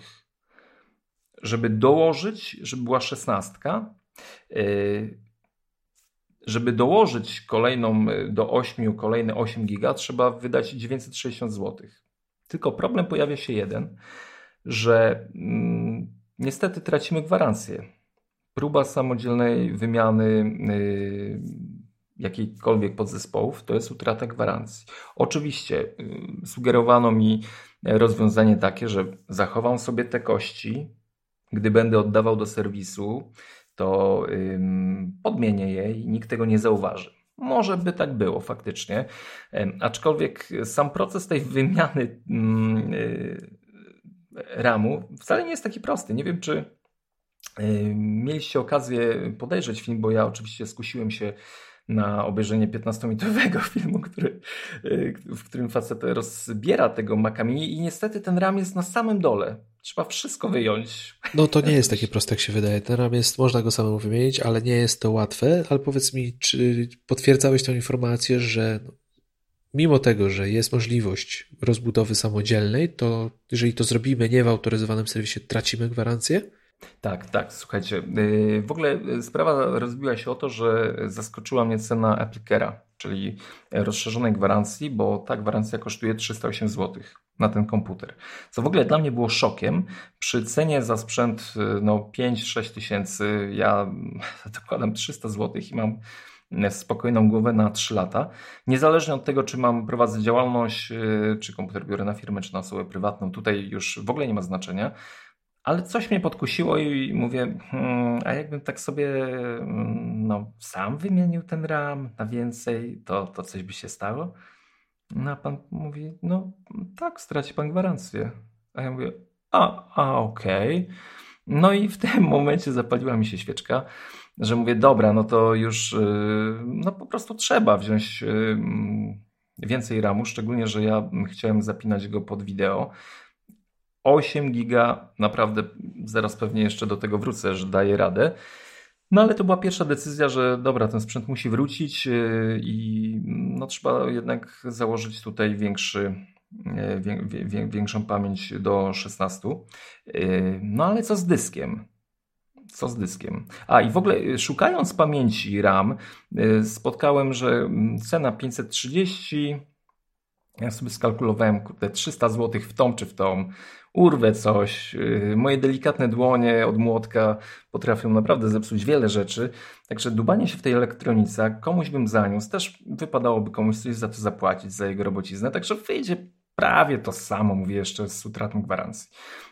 Żeby dołożyć, żeby była 16. Yy, żeby dołożyć kolejną do 8, kolejne 8 giga, trzeba wydać 960 zł. Tylko problem pojawia się jeden, że mm, Niestety tracimy gwarancję. Próba samodzielnej wymiany yy, jakiejkolwiek podzespołów to jest utrata gwarancji. Oczywiście yy, sugerowano mi rozwiązanie takie, że zachowam sobie te kości, gdy będę oddawał do serwisu, to yy, podmienię je i nikt tego nie zauważy. Może by tak było faktycznie, aczkolwiek sam proces tej wymiany yy, RAMu wcale nie jest taki prosty. Nie wiem, czy y, mieliście okazję podejrzeć film, bo ja oczywiście skusiłem się na obejrzenie 15-minutowego *laughs* filmu, który, y, w którym facet rozbiera tego Macamini i niestety ten RAM jest na samym dole. Trzeba wszystko wyjąć. No to nie jest takie proste, jak się wydaje. Ten RAM jest, można go samemu wymienić, ale nie jest to łatwe. Ale powiedz mi, czy potwierdzałeś tę informację, że mimo tego, że jest możliwość rozbudowy samodzielnej, to jeżeli to zrobimy nie w autoryzowanym serwisie, tracimy gwarancję? Tak, tak, słuchajcie. Y, w ogóle sprawa rozbiła się o to, że zaskoczyła mnie cena Applicera, czyli rozszerzonej gwarancji, bo ta gwarancja kosztuje 308 zł na ten komputer. Co w ogóle dla mnie było szokiem. Przy cenie za sprzęt no, 5-6 tysięcy ja dokładam 300 zł i mam spokojną głowę na 3 lata. Niezależnie od tego, czy mam prowadzę działalność, y, czy komputer biorę na firmę, czy na osobę prywatną, tutaj już w ogóle nie ma znaczenia. Ale coś mnie podkusiło i mówię, hmm, a jakbym tak sobie mm, no, sam wymienił ten RAM na więcej, to, to coś by się stało? No a pan mówi, no tak, straci pan gwarancję. A ja mówię, a, a okej. Okay. No i w tym *laughs* momencie zapaliła mi się świeczka że mówię, dobra, no to już y, no po prostu trzeba wziąć y, więcej RAMu, szczególnie, że ja chciałem zapinać go pod wideo. 8 giga, naprawdę zaraz pewnie jeszcze do tego wrócę, że daje radę. No ale to była pierwsza decyzja, że dobra, ten sprzęt musi wrócić y, i no, trzeba jednak założyć tutaj większy, większą pamięć do 16. No ale co z dyskiem? Co z dyskiem? A i w ogóle szukając pamięci RAM, spotkałem, że mm, cena 530, ja sobie skalkulowałem, kurde, 300 zł w tą czy w tą, urwę coś. Y, moje delikatne dłonie od młotka potrafią naprawdę zepsuć wiele rzeczy. Także dubanie się w tej elektronice, komuś bym zaniósł, też wypadałoby komuś coś za to zapłacić, za jego robociznę. Także wyjdzie prawie to samo, mówię jeszcze z utratą gwarancji.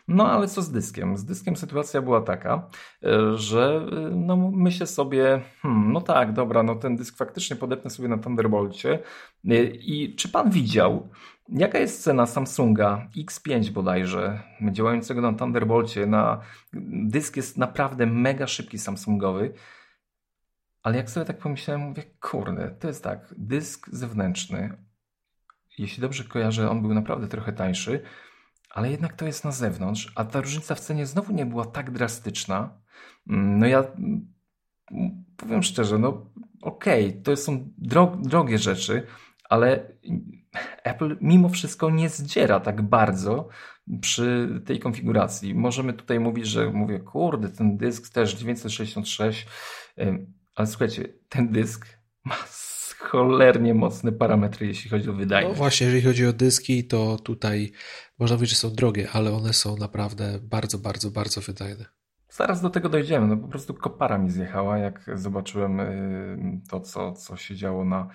No ale co z dyskiem? Z dyskiem sytuacja była taka, e, że e, no myślę sobie, hmm, no tak, dobra, no ten dysk faktycznie podepnę sobie na Thunderbolcie. I czy pan widział, jaka jest cena Samsunga X5 bodajże, działającego na Thunderbolcie? Na, dysk jest naprawdę mega szybki Samsungowy. Ale jak sobie tak pomyślałem, mówię, kurde, to jest tak, dysk zewnętrzny, jeśli dobrze kojarzę, on był naprawdę trochę tańszy, ale jednak to jest na zewnątrz, a ta różnica w cenie znowu nie była tak drastyczna. Mm, no ja mm, powiem szczerze, no okej, okay, to są drogie rzeczy, ale Apple mimo wszystko nie zdziera tak bardzo przy tej konfiguracji. Możemy tutaj mówić, że mówię, kurde, ten dysk też 966, ale słuchajcie, ten dysk ma cholernie mocne parametry, jeśli chodzi o wydajność. No właśnie, jeżeli chodzi o dyski, to tutaj można powiedzieć, że są drogie, ale one są naprawdę bardzo, bardzo, bardzo wydajne. Zaraz do tego dojdziemy. No po prostu kopara mi zjechała, jak zobaczyłem to, co, co się działo na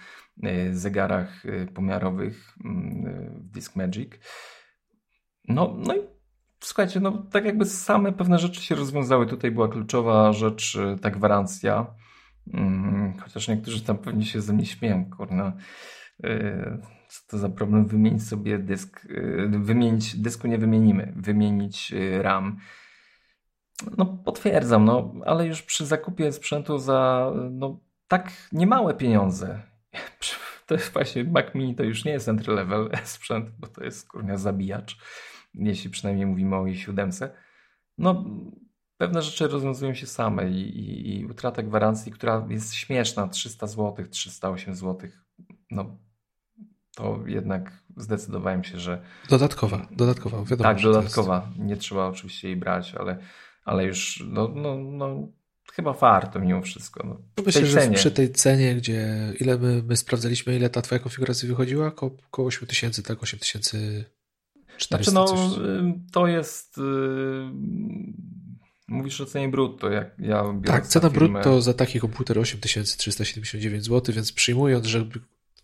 zegarach y, pomiarowych mm, w Discmagic. No, no i słuchajcie, no tak jakby same pewne rzeczy się rozwiązały. Tutaj była kluczowa rzecz, ta gwarancja. Mm, chociaż niektórzy tam pewnie się ze mnie śmieją, kurna. Co to za problem wymienić sobie dysk? Wymienić, dysku nie wymienimy, wymienić RAM no potwierdzam, no, ale już przy zakupie sprzętu za no, tak niemałe pieniądze. *laughs* To jest właśnie Mac Mini to już nie jest entry level *laughs* sprzęt, bo to jest kurnia zabijacz, jeśli przynajmniej mówimy o i7. No pewne rzeczy rozwiązują się same i, i, i utrata gwarancji, która jest śmieszna, 300 zł, 308 zł, no to jednak zdecydowałem się, że... Dodatkowa, dodatkowa, wiadomo. Tak, dodatkowa. Nie trzeba oczywiście jej brać, ale ale już no, no, no chyba warto mimo wszystko. No, no Myślę, że przy tej cenie, gdzie ile my, my sprawdzaliśmy, ile ta twoja konfiguracja wychodziła? Ko około 8000, tak? 8400 znaczy, no, to jest... Yy... Mówisz o cenie brutto, jak ja Tak, cena firmę... brutto za taki komputer 8379 zł, więc przyjmując, że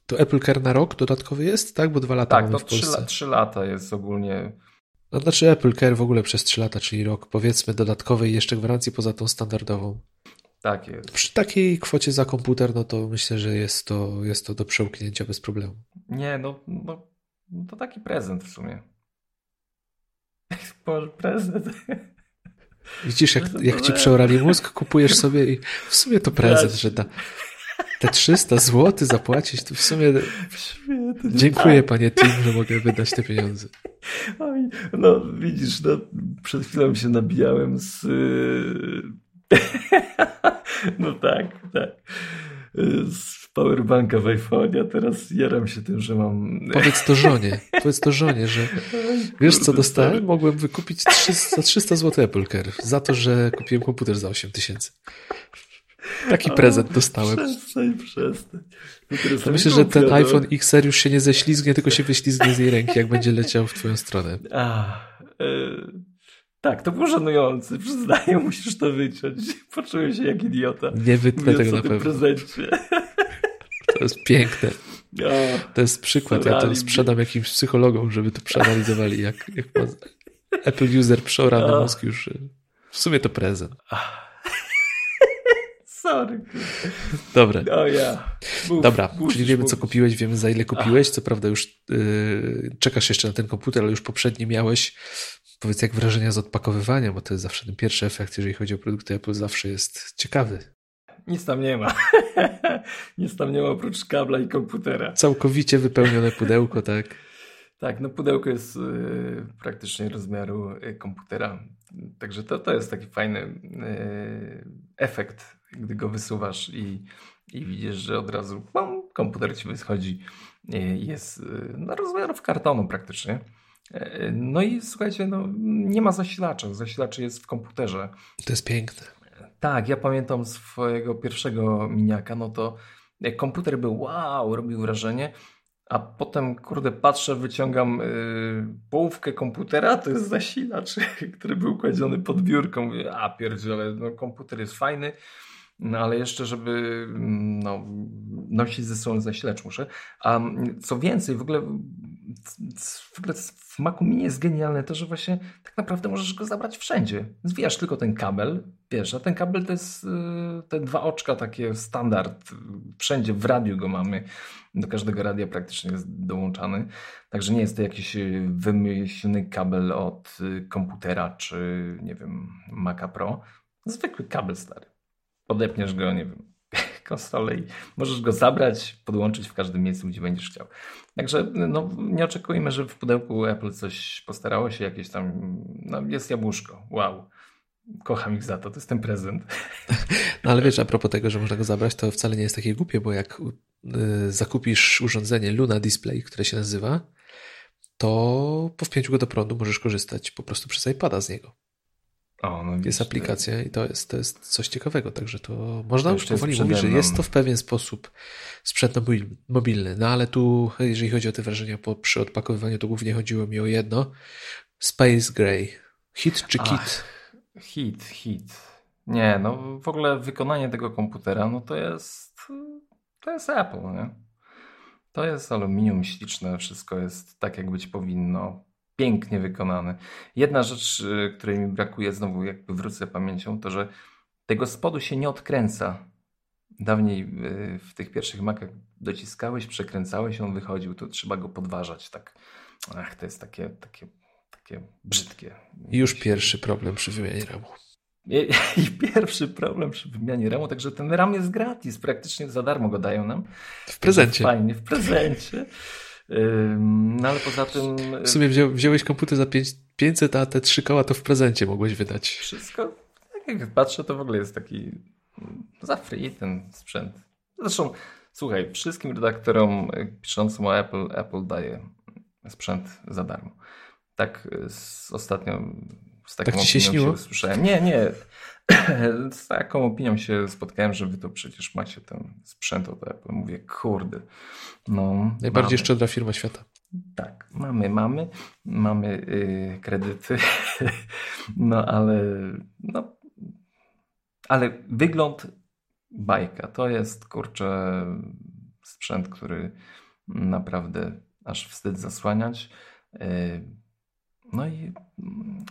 to Apple Care na rok dodatkowy jest, tak? Bo dwa lata tak, mamy w Polsce. Tak, 3 lata jest ogólnie no znaczy Apple Care w ogóle przez 3 lata, czyli rok, powiedzmy dodatkowej jeszcze gwarancji poza tą standardową. Tak jest. Przy takiej kwocie za komputer, no to myślę, że jest to, jest to do przełknięcia bez problemu. Nie, no, no, no to taki prezent w sumie. *laughs* Boże, prezent. Widzisz, jak, jak ci przeorali mózg, kupujesz sobie i w sumie to prezent, że da, te 300 zł zapłacić, to w sumie dziękuję tak. panie Tim, że mogę wydać te pieniądze. Oj, no widzisz, no, przed chwilą się nabijałem z... *laughs* no tak, tak. Z powerbanka w iPhone, a teraz jaram się tym, że mam... Powiedz to żonie, powiedz to żonie, że wiesz co dostałem? Mogłem wykupić 300, 300 zł Apple Care za to, że kupiłem komputer za 8 tysięcy. Taki prezent dostałem. Przestań, przestań. To myślę, że ten no. iPhone XR już się nie ześlizgnie, tylko się wyślizgnie z jej ręki, jak będzie leciał w twoją stronę. A, e, tak, to było żenujące. Przyznaję, musisz to wyciąć. Poczułem się jak idiota. Nie wytnę tego na pewno. prezencie. To jest piękne. To jest przykład. Ja to sprzedam jakimś psychologom, żeby to przeanalizowali, jak, jak Apple user przeorany mózg już. W sumie to prezent. Sorry. Dobra. Oh, yeah. Dobra, czyli wiemy co kupiłeś, wiemy za ile kupiłeś. Co prawda już yy, czekasz jeszcze na ten komputer, ale już poprzedni miałeś. Powiedz jak wrażenia z odpakowywania, bo to jest zawsze ten pierwszy efekt, jeżeli chodzi o produkty Apple, zawsze jest ciekawy. Nic tam nie ma. *laughs* Nic tam nie ma oprócz kabla i komputera. Całkowicie wypełnione *laughs* pudełko, tak? Tak, no pudełko jest y, praktycznie rozmiaru y, komputera. Także to, to jest taki fajny y, efekt gdy go wysuwasz i, i widzisz, że od razu bum, komputer ci wychodzi jest na rozmiarów kartonu praktycznie. E, no i słuchajcie, no, nie ma zasilacza. Zasilacz jest w komputerze. To jest piękne. Tak, ja pamiętam swojego pierwszego miniaka, no to komputer był wow, robił wrażenie, a potem, kurde, patrzę, wyciągam yy, połówkę komputera, to jest zasilacz, *laughs* który był kładziony pod biurką. Mówię, a pierdziele, no komputer jest fajny, no ale jeszcze, żeby no, nosić ze sobą zasilacz muszę. A co więcej, w ogóle, w ogóle w Macu Mini jest genialne to, że właśnie tak naprawdę możesz go zabrać wszędzie. Zwijasz tylko ten kabel, wiesz, a ten kabel to jest y, te dwa oczka takie standard. Wszędzie w radiu go mamy. Do każdego radia praktycznie jest dołączany. Także nie jest to jakiś wymyślny kabel od y, komputera czy nie wiem, Maca Pro. Zwykły kabel stary podepniesz go, nie wiem, *laughs* konsolę i możesz go zabrać, podłączyć w każdym miejscu, gdzie będziesz chciał. Także no, nie oczekujmy, że w pudełku Apple coś postarało się, jakieś tam, no jest jabłuszko, wow. Kocham ich za to, to jest ten prezent. *laughs* No ale wiesz, a propos tego, że można go zabrać, to wcale nie jest takie głupie, bo jak y, zakupisz urządzenie Luna Display, które się nazywa, to po wpięciu go do prądu możesz korzystać po prostu przez iPada z niego. O, no jest aplikacja i to jest, to jest coś ciekawego, także to można to już powoli mówić, że jest to w pewien sposób sprzęt mobilny. No ale tu, jeżeli chodzi o te wrażenia po, przy odpakowywaniu, to głównie chodziło mi o jedno. Space Gray. Hit czy kit? hit, hit. Nie, no w ogóle wykonanie tego komputera, no to jest to jest Apple, nie? To jest aluminium śliczne, wszystko jest tak, jak być powinno pięknie wykonany. Jedna rzecz, y, której mi brakuje, znowu jakby wrócę pamięcią, to że tego spodu się nie odkręca. Dawniej y, w tych pierwszych makach dociskałeś, przekręcałeś, on wychodził, to trzeba go podważać. Tak, ach, to jest takie, takie, takie brzydkie. Już pierwszy problem przy wymianie ramu. I, *laughs* I, pierwszy problem przy wymianie ramu, także ten ram jest gratis, praktycznie za darmo go dają nam. W prezencie. Fajnie, w prezencie. No ale poza tym... W sumie wzią, wziąłeś komputer za 500, a te trzy koła to w prezencie mogłeś wydać. Wszystko, tak jak patrzę, to w ogóle jest taki za free ten sprzęt. Zresztą, słuchaj, wszystkim redaktorom piszącym o Apple, Apple daje sprzęt za darmo. Tak z ostatnio z taką tak ci się śniło? Się Nie, nie. *laughs* z taką opinią się spotkałem, że wy to przecież macie ten sprzęt od Apple. Mówię, kurde. No, Najbardziej mamy. szczodra firma świata. Tak, mamy, mamy, mamy yy, kredyty, *laughs* no ale, no, ale wygląd bajka. To jest, kurczę, sprzęt, który naprawdę aż wstyd zasłaniać. Yy, no i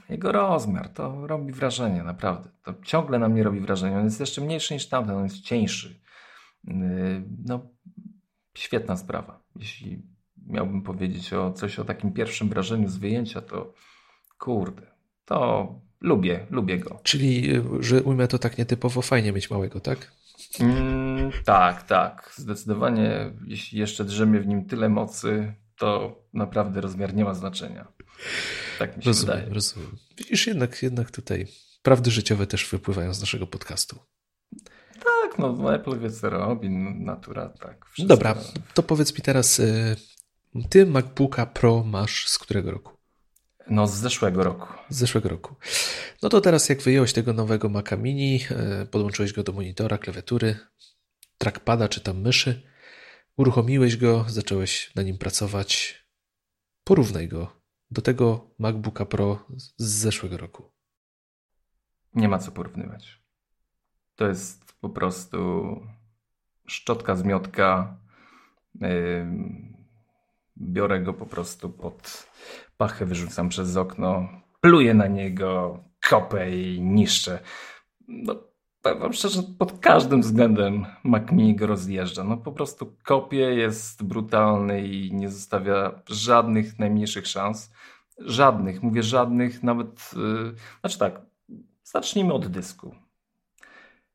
jego rozmiar to robi wrażenie, naprawdę. To ciągle na mnie robi wrażenie. On jest jeszcze mniejszy niż tamten, on jest cieńszy. Yy, no, świetna sprawa. Jeśli miałbym powiedzieć o coś o takim pierwszym wrażeniu z wyjęcia, to kurde, to lubię, lubię go. Czyli, yy, że ujmę to tak nietypowo, fajnie mieć małego, tak? Mm, tak, tak. Zdecydowanie, jeśli jeszcze drzemie w nim tyle mocy, to naprawdę rozmiar nie ma znaczenia. Tak mi się rozumiem, wydaje. Rozumiem. Widzisz, jednak, jednak tutaj prawdy życiowe też wypływają z naszego podcastu. Tak, no Apple wie co robi, natura, tak. Dobra, to powiedz mi teraz, y, ty MacBooka Pro masz z którego roku? No z zeszłego roku. Z zeszłego roku. No to teraz jak wyjąłeś tego nowego Maca Mini, y, podłączyłeś go do monitora, klawiatury, trackpada czy tam myszy, uruchomiłeś go, zacząłeś na nim pracować, porównaj go do tego MacBooka Pro z zeszłego roku? Nie ma co porównywać. To jest po prostu szczotka, zmiotka. Biorę go po prostu pod pachę, wyrzucam przez okno, pluję na niego, kopę i niszczę. No, powiem szczerze, pod każdym względem Mac Mini go rozjeżdża. No po prostu kopie, jest brutalny i nie zostawia żadnych najmniejszych szans. Żadnych, mówię żadnych, nawet, yy, znaczy tak, zacznijmy od dysku.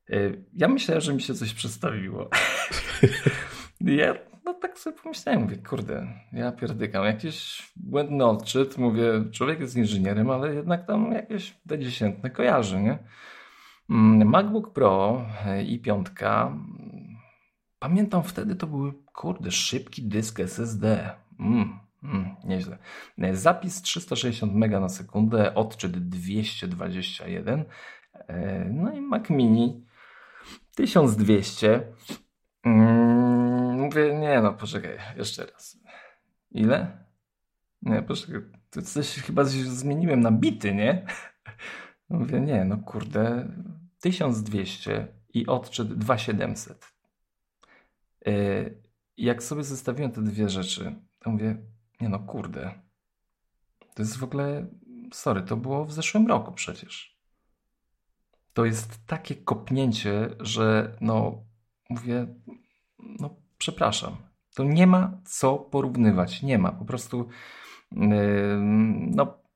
Yy, ja myślałem, że mi się coś przestawiło. *laughs* ja no tak sobie pomyślałem, mówię, kurde, ja pierdykam, jakiś błędny odczyt, mówię, człowiek jest inżynierem, ale jednak tam jakieś D10 kojarzy, nie? Mm, MacBook Pro e, i piątka. Pamiętam wtedy to były, kurde, szybki dysk SSD. Mm, mm, nieźle. E, zapis 360 MB na sekundę, odczyt 221. E, no i Mac Mini 1200. Mm, mówię, nie no, poczekaj, jeszcze raz. Ile? Nie, poczekaj, to coś chyba zmieniłem na bity, nie? Mówię, nie, no kurde, 1200 i odczyt 2700. E, jak sobie zestawiłem te dwie rzeczy, to mówię, nie no kurde, to jest w ogóle, sorry, to było w zeszłym roku przecież. To jest takie kopnięcie, że no, mówię, no przepraszam, to nie ma co porównywać, nie ma, po prostu, yy, no.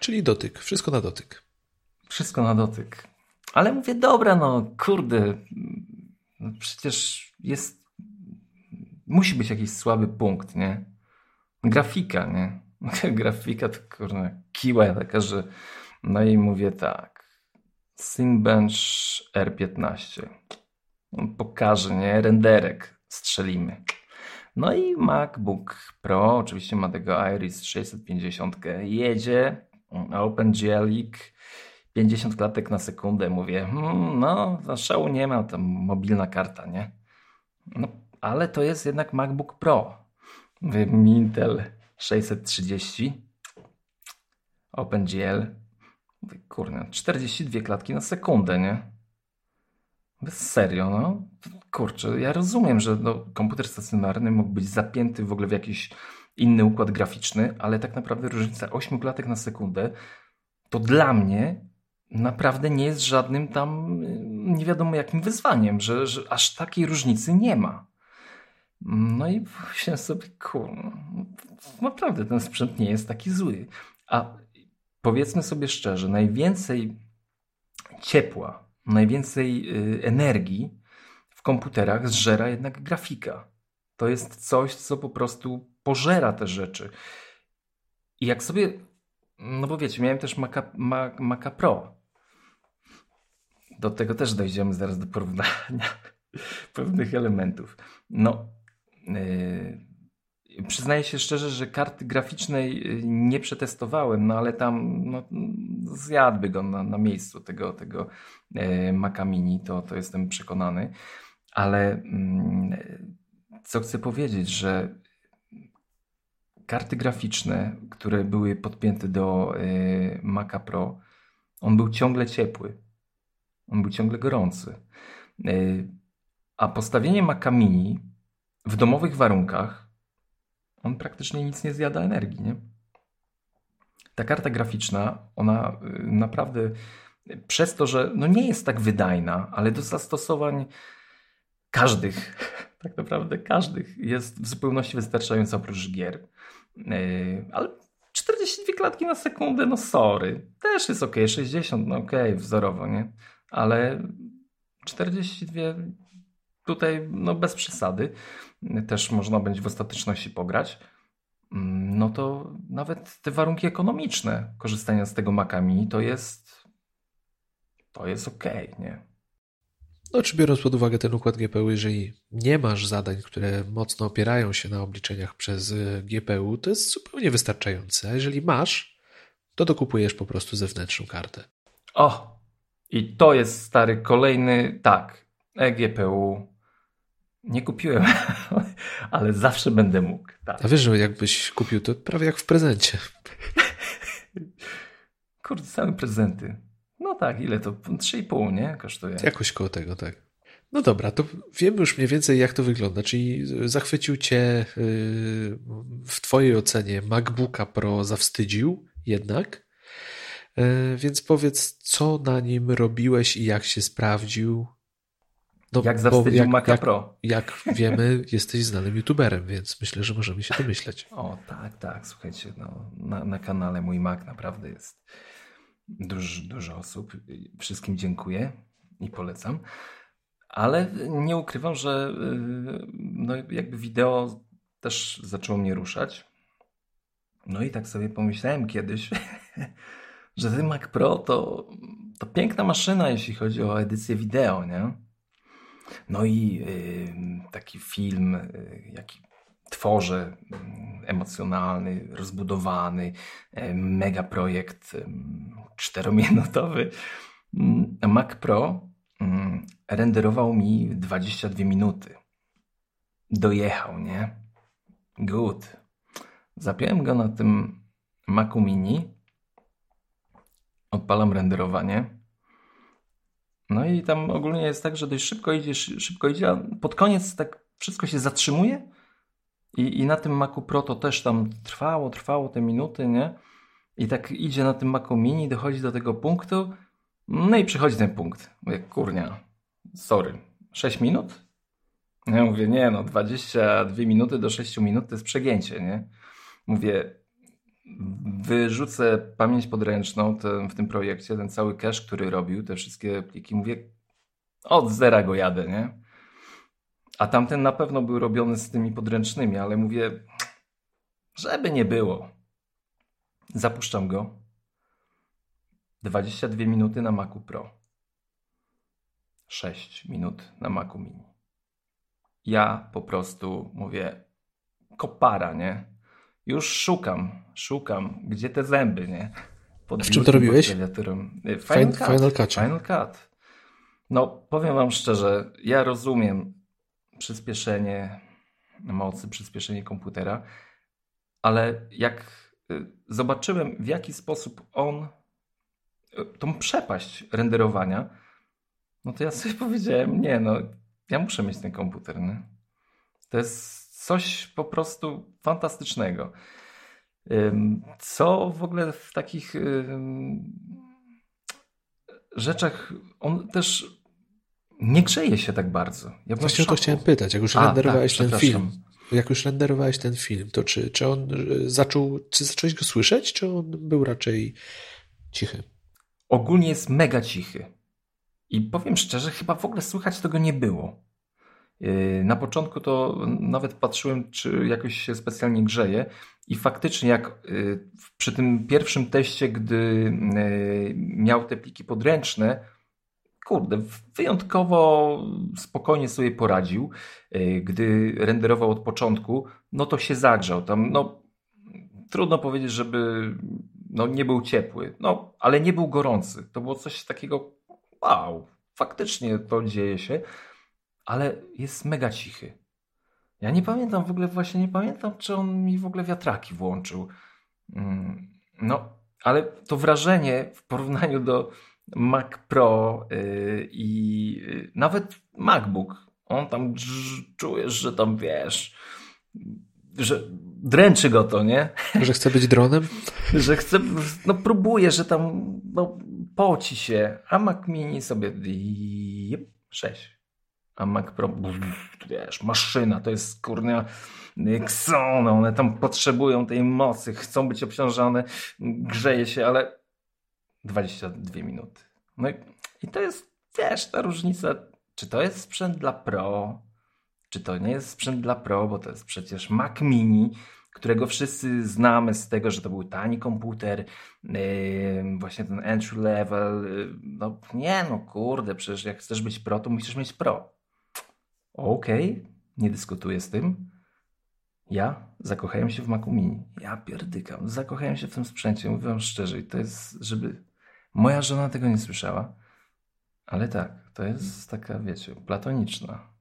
Czyli dotyk, wszystko na dotyk. Wszystko na dotyk. Ale mówię, dobra, no kurde, No przecież jest. Musi być jakiś słaby punkt, nie? Grafika, nie? *laughs* Grafika to kurwa kiła taka, że. No i mówię tak. Cinebench R15. Pokaże, nie? Renderek strzelimy. No i MacBook Pro, oczywiście ma tego Iris 650, jedzie, OpenGL 50 klatek na sekundę, mówię, hmm, no szału nie ma, tam mobilna karta, nie? No, ale to jest jednak MacBook Pro. Mówię, Intel 630, OpenGL, mówię, kurna, 42 klatki na sekundę, nie? Serio, no. Kurczę, ja rozumiem, że no, komputer stacjonarny mógł być zapięty w ogóle w jakiś inny układ graficzny, ale tak naprawdę różnica 8 klatek na sekundę to dla mnie naprawdę nie jest żadnym tam y, nie wiadomo jakim wyzwaniem, że, że aż takiej różnicy nie ma. No i myślałem sobie, kurno, naprawdę ten sprzęt nie jest taki zły. A powiedzmy sobie szczerze, najwięcej ciepła, najwięcej y, energii w komputerach zżera jednak grafika. To jest coś, co po prostu pożera te rzeczy. I jak sobie, no bo wiecie, miałem też Maca, Maca Pro. Do tego też dojdziemy zaraz do porównania *laughs* pewnych elementów. No, yy, przyznaję się szczerze, że karty graficznej y, nie przetestowałem, no ale tam no, zjadłby go na, na miejscu tego, tego yy, Maca Mini, to, to jestem przekonany. Ale yy, co chcę powiedzieć, że karty graficzne, które były podpięte do y, Maca Pro, on był ciągle ciepły. On był ciągle gorący. Y, a postawienie Maca Mini w domowych warunkach, on praktycznie nic nie zjada energii, nie? Ta karta graficzna, ona y, naprawdę przez to, że no nie jest tak wydajna, ale do zastosowań każdych, tak naprawdę każdych jest w zupełności wystarczająca oprócz gier. Yy, ale 42 klatki na sekundę, no sorry, też jest ok, 60, no ok, wzorowo, nie? Ale 42 tutaj, no bez przesady, też można będzie w ostateczności pograć. Mm, no to nawet te warunki ekonomiczne korzystania z tego Macami to jest to jest ok, nie? No, czy biorąc pod uwagę ten układ GPU, jeżeli nie masz zadań, które mocno opierają się na obliczeniach przez y, GPU, to jest zupełnie wystarczające. A jeżeli masz, to dokupujesz po prostu zewnętrzną kartę. O! I to jest stary kolejny, tak, eGPU. Nie kupiłem, *laughs* ale zawsze będę mógł. Tak. A wiesz, że jakbyś kupił, to prawie jak w prezencie. *laughs* Kurde, same prezenty. No tak, ile to? 3,5, nie? Kosztuje. Jakoś koło tego, tak. No dobra, to wiemy już mniej więcej, jak to wygląda. Czyli zachwycił Cię y, w Twojej ocenie MacBooka Pro zawstydził jednak. Y, więc powiedz, co na nim robiłeś i jak się sprawdził? No, jak zawstydził jak, Maca jak, Pro? Jak wiemy, *laughs* jesteś znanym youtuberem, więc myślę, że możemy się domyśleć. O, tak, tak. Słuchajcie, no, na, na kanale mój Mac naprawdę jest Dużo, dużo osób. Wszystkim dziękuję i polecam. Ale nie ukrywam, że y, no jakby wideo też zaczęło mnie ruszać. No i tak sobie pomyślałem kiedyś, *laughs* że ten Mac Pro to, to piękna maszyna, jeśli chodzi o edycję wideo, nie? No i y, taki film, y, jaki tworzę, mm, emocjonalny, rozbudowany, mega projekt czterominutowy. Mm, Mac Pro mm, renderował mi 22 minuty. Dojechał, nie? Good. Zapiąłem go na tym Macu Mini. Odpalam renderowanie. No i tam ogólnie jest tak, że dość szybko idzie, szybko idzie, a pod koniec tak wszystko się zatrzymuje. I, i na tym Macu Pro to też tam trwało, trwało te minuty, nie? I tak idzie na tym Macu Mini, dochodzi do tego punktu, no i przychodzi ten punkt. Mówię, kurnia, sorry, 6 minut? Ja mówię, nie no, 22 minuty do 6 minut to jest przegięcie, nie? Mówię, wyrzucę pamięć podręczną ten, w tym projekcie, ten cały cache, który robił, te wszystkie pliki. Mówię, od zera go jadę, nie? A tamten na pewno był robiony z tymi podręcznymi, ale mówię, żeby nie było. Zapuszczam go. 22 minuty na Macu Pro. 6 minut na Macu Mini. Ja po prostu mówię, kopara, nie? Już szukam, szukam, gdzie te zęby, nie? Pod w czym to robiłeś? Final, Final, Cut. Final Cut. Final Cut. No, powiem wam szczerze, ja rozumiem przyspieszenie mocy, przyspieszenie komputera, ale jak y, zobaczyłem, w jaki sposób on y, tą przepaść renderowania, no to ja *laughs* sobie powiedziałem, nie no, ja muszę mieć ten komputer, nie? To jest coś po prostu fantastycznego. Co w ogóle w takich rzeczach on też nie grzeje się tak bardzo. Ja Właśnie o to chciałem pytać. Jak już A, renderowałeś tak, ten film, jak już renderowałeś ten film, to czy, czy on zaczął, czy zacząłeś go słyszeć, czy on był raczej cichy? Ogólnie jest mega cichy. I powiem szczerze, chyba w ogóle słychać tego nie było. Yy, na początku to nawet patrzyłem, czy jakoś się specjalnie grzeje i faktycznie jak yy, przy tym pierwszym teście, gdy miał te pliki podręczne, kurde, wyjątkowo spokojnie sobie poradził. Gdy renderował od początku, no to się zagrzał. Tam, no, trudno powiedzieć, żeby no, nie był ciepły, no, ale nie był gorący. To było coś takiego, wow, faktycznie to dzieje się ale jest mega cichy. Ja nie pamiętam w ogóle, właśnie nie pamiętam, czy on mi w ogóle wiatraki włączył. Mm, no, ale to wrażenie w porównaniu do Mac Pro yy, i yy, nawet MacBook, on tam czujesz, że tam wiesz, że dręczy go to, nie? *laughs* Że chce być dronem? że chce, no próbuje, że tam no, poci się, a Mac Mini sobie 6 a Mac Pro, wiesz, maszyna, to jest kurnia Xona, one tam potrzebują tej mocy, chcą być obciążone, grzeje się, ale 22 minuty. No i, i to jest, wiesz, ta różnica, czy to jest sprzęt dla Pro, czy to nie jest sprzęt dla Pro, bo to jest przecież Mac Mini, którego wszyscy znamy z tego, że to był tani komputer, yy, właśnie ten entry level. Yy, no nie, no kurde, przecież jak chcesz być pro, to musisz mieć pro. Okej, okay, nie dyskutuję z tym. Ja zakochałem się w Macu Mini. Ja pierdykam. Zakochałem się w tym sprzęcie, mówię wam szczerze. I to jest, żeby... Moja żona tego nie słyszała. Ale tak, to jest taka, wiecie, platoniczna.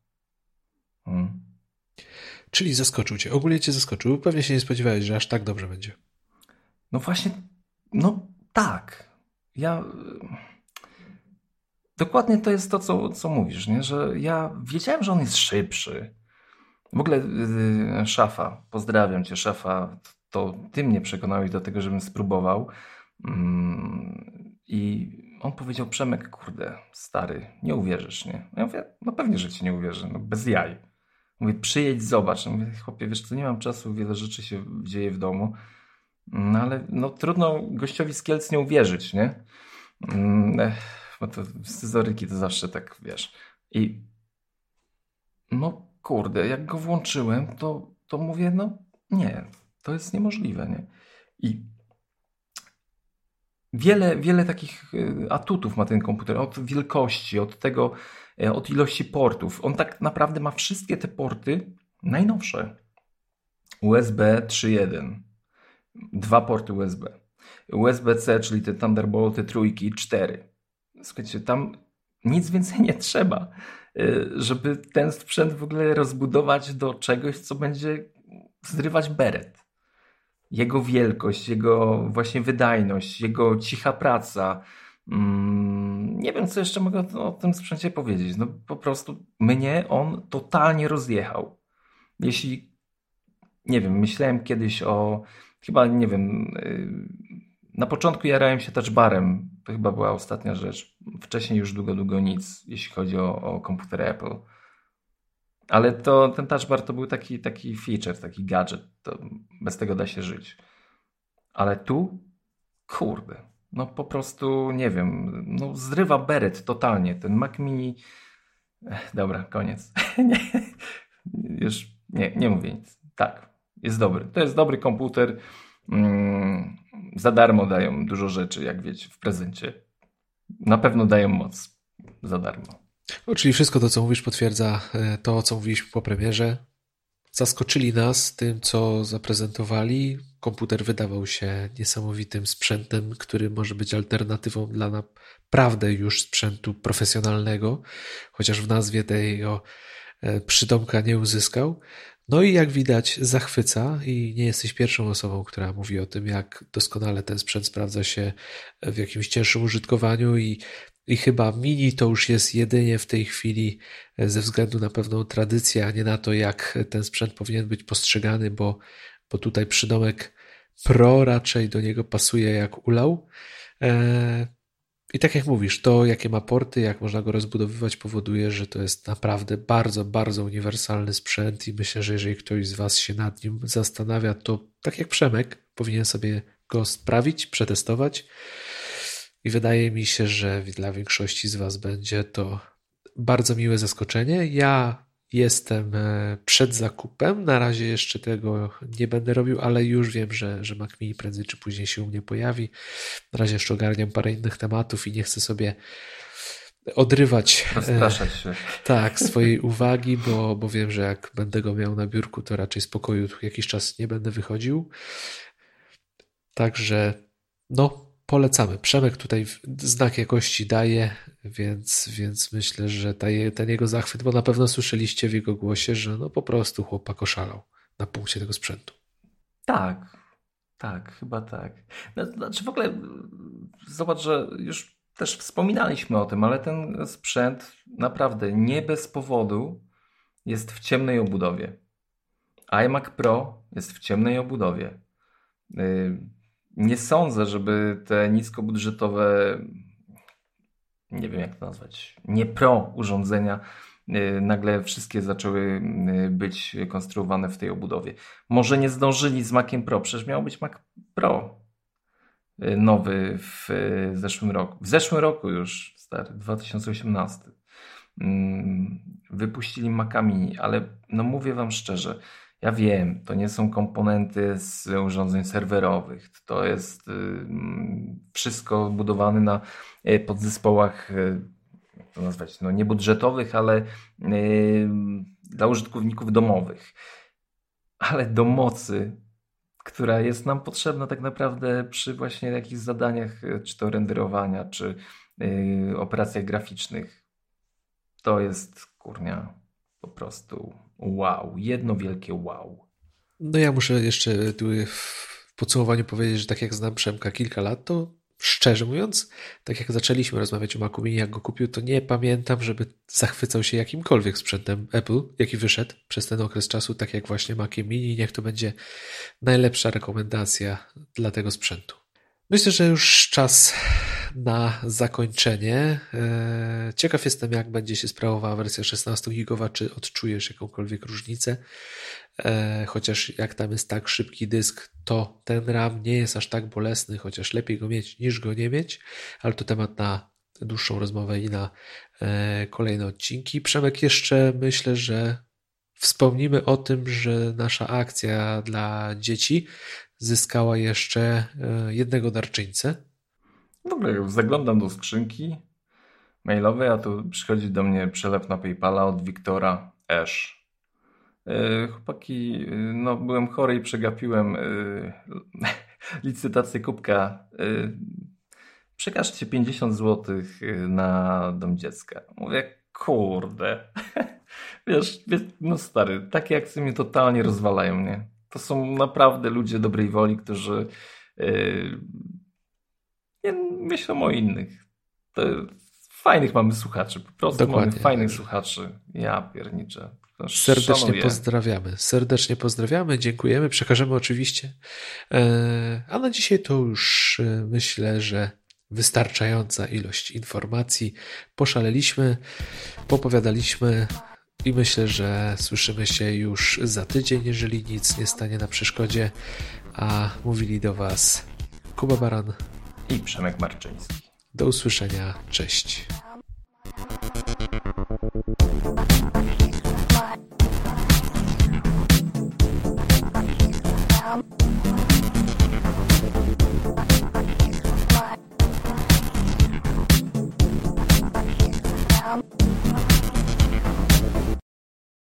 Hmm. Czyli zaskoczył cię. Ogólnie cię zaskoczył. Pewnie się nie spodziewałeś, że aż tak dobrze będzie. No właśnie, no tak. Ja dokładnie to jest to, co, co mówisz, nie? że ja wiedziałem, że on jest szybszy. W ogóle yy, szafa, pozdrawiam cię, szafa, to ty mnie przekonałeś do tego, żebym spróbował. Yy, I on powiedział, Przemek, kurde, stary, nie uwierzysz, nie? Ja mówię, no pewnie, że ci nie uwierzę, no bez jaj. Mówię, przyjedź, zobacz. Ja mówię, chłopie, wiesz co, nie mam czasu, wiele rzeczy się dzieje w domu. No ale no, trudno gościowi z Kielc nie uwierzyć, nie? Yy, bo to scyzoryki to zawsze tak, wiesz. I no kurde, jak go włączyłem, to, to mówię, no nie, to jest niemożliwe, nie? I wiele, wiele takich y, atutów ma ten komputer, od wielkości, od tego, e, od ilości portów. On tak naprawdę ma wszystkie te porty najnowsze. USB 3.1, dwa porty USB. USB-C, czyli te Thunderbolty trójki, 4. Słuchajcie, tam nic więcej nie trzeba, y, żeby ten sprzęt w ogóle rozbudować do czegoś, co będzie zrywać beret. Jego wielkość, jego właśnie wydajność, jego cicha praca. Mm, nie wiem, co jeszcze mogę o tym sprzęcie powiedzieć. No po prostu mnie on totalnie rozjechał. Jeśli, nie wiem, myślałem kiedyś o, chyba, nie wiem, y, na początku jarałem się touchbarem. To chyba była ostatnia rzecz. Wcześniej już długo, długo nic, jeśli chodzi o, o komputer Apple. Ale to, ten touchbar to był taki, taki feature, taki gadżet. To bez tego da się żyć. Ale tu, kurde, no po prostu nie wiem, no zrywa beret totalnie. Ten Mac Mini Dobra, koniec. *laughs* nie, już nie, nie mówię nic. Tak, jest dobry. To jest dobry komputer. Mm, za darmo dają dużo rzeczy, jak wiecie, w prezencie. Na pewno dają moc za darmo. No, czyli wszystko to, co mówisz, potwierdza e, to, co mówiliśmy po premierze. Zaskoczyli nas tym, co zaprezentowali. Komputer wydawał się niesamowitym sprzętem, który może być alternatywą dla naprawdę już sprzętu profesjonalnego, chociaż w nazwie tego e, przydomka nie uzyskał. No i jak widać, zachwyca i nie jesteś pierwszą osobą, która mówi o tym, jak doskonale ten sprzęt sprawdza się w jakimś cięższym użytkowaniu i, i chyba mini to już jest jedynie w tej chwili e, ze względu na pewną tradycję, a nie na to, jak ten sprzęt powinien być postrzegany, bo, bo tutaj przydomek Pro raczej do niego pasuje jak ulał. E, i tak jak mówisz, to jakie ma porty, jak można go rozbudowywać, powoduje, że to jest naprawdę bardzo, bardzo uniwersalny sprzęt i myślę, że jeżeli ktoś z Was się nad nim zastanawia, to tak jak Przemek, powinien sobie go sprawić, przetestować. I wydaje mi się, że dla większości z Was będzie to bardzo miłe zaskoczenie. Ja Jestem e, przed zakupem. Na razie jeszcze tego nie będę robił, ale już wiem, że, że Mac Mini prędzej czy później się u mnie pojawi. Na razie jeszcze ogarniam parę innych tematów i nie chcę sobie odrywać e, się. tak, *laughs* swojej uwagi, bo, bo wiem, że jak będę go miał na biurku, to raczej spokoju jakiś czas nie będę wychodził. Także no, polecamy. Przemek tutaj znak jakości daje, więc, więc myślę, że ten jego zachwyt, bo na pewno słyszeliście w jego głosie, że no po prostu chłopak oszalał na punkcie tego sprzętu. Tak, tak, chyba tak. No, znaczy w ogóle zobacz, że już też wspominaliśmy o tym, ale ten sprzęt naprawdę nie bez powodu jest w ciemnej obudowie. iMac Pro jest w ciemnej obudowie. Nie sądzę, żeby te niskobudżetowe, nie wiem jak to nazwać, nie pro urządzenia y, nagle wszystkie zaczęły y, być konstruowane w tej obudowie. Może nie zdążyli z Maciem Pro, przecież miał być Mac Pro y, nowy w zeszłym roku. W zeszłym roku już, stary, 2018. Mm, wypuścili Maca Mini, ale no mówię wam szczerze, ja wiem, to nie są komponenty z urządzeń serwerowych. To jest y, wszystko budowane na y, podzespołach, y, to nazwać, no niebudżetowych, ale dla użytkowników domowych. Ale do mocy, która jest nam potrzebna tak naprawdę przy właśnie jakichś zadaniach, czy to renderowania, czy operacjach graficznych, to jest kurnia po prostu wow, jedno wielkie wow. No ja muszę jeszcze tu w podsumowaniu powiedzieć, że tak jak znam Przemka kilka lat, to szczerze mówiąc, tak jak zaczęliśmy rozmawiać o Macu Mini, jak go kupił, to nie pamiętam, żeby zachwycał się jakimkolwiek sprzętem Apple, jaki wyszedł przez ten okres czasu, tak jak właśnie Mac Mini. Niech to będzie najlepsza rekomendacja dla tego sprzętu. Myślę, że już czas na zakończenie. E, ciekaw jestem, jak będzie się sprawowała wersja 16 gigowa, czy odczujesz jakąkolwiek różnicę. E, chociaż jak tam jest tak szybki dysk, to ten RAM nie jest aż tak bolesny, chociaż lepiej go mieć niż go nie mieć, ale to temat na dłuższą rozmowę i na e, kolejne odcinki. Przemek, jeszcze myślę, że wspomnimy o tym, że nasza akcja dla dzieci zyskała jeszcze jednego darczyńcę. W ogóle zaglądam do skrzynki mailowej, a tu przychodzi do mnie przelew na PayPala od Wiktora Esz. E, chłopaki, e, no byłem chory i przegapiłem e, *laughs* licytację kubka. Przekażcie 50 zł na dom dziecka. Mówię, kurde. *laughs* Wiesz, no stary, takie akcje mnie totalnie rozwalają, nie? To są naprawdę ludzie dobrej woli, którzy nie myślę o innych. To fajnych mamy słuchaczy, po prostu Dokładnie. mamy fajnych słuchaczy. Ja pierniczę. Serdecznie szanuję. pozdrawiamy. Serdecznie pozdrawiamy, dziękujemy, przekażemy oczywiście. E, a na dzisiaj to już e, myślę, że wystarczająca ilość informacji. Poszaleliśmy, popowiadaliśmy i myślę, że słyszymy się już za tydzień, jeżeli nic nie stanie na przeszkodzie. A mówili do Was Kuba Baran i Przemek Marczyński. Do usłyszenia, cześć.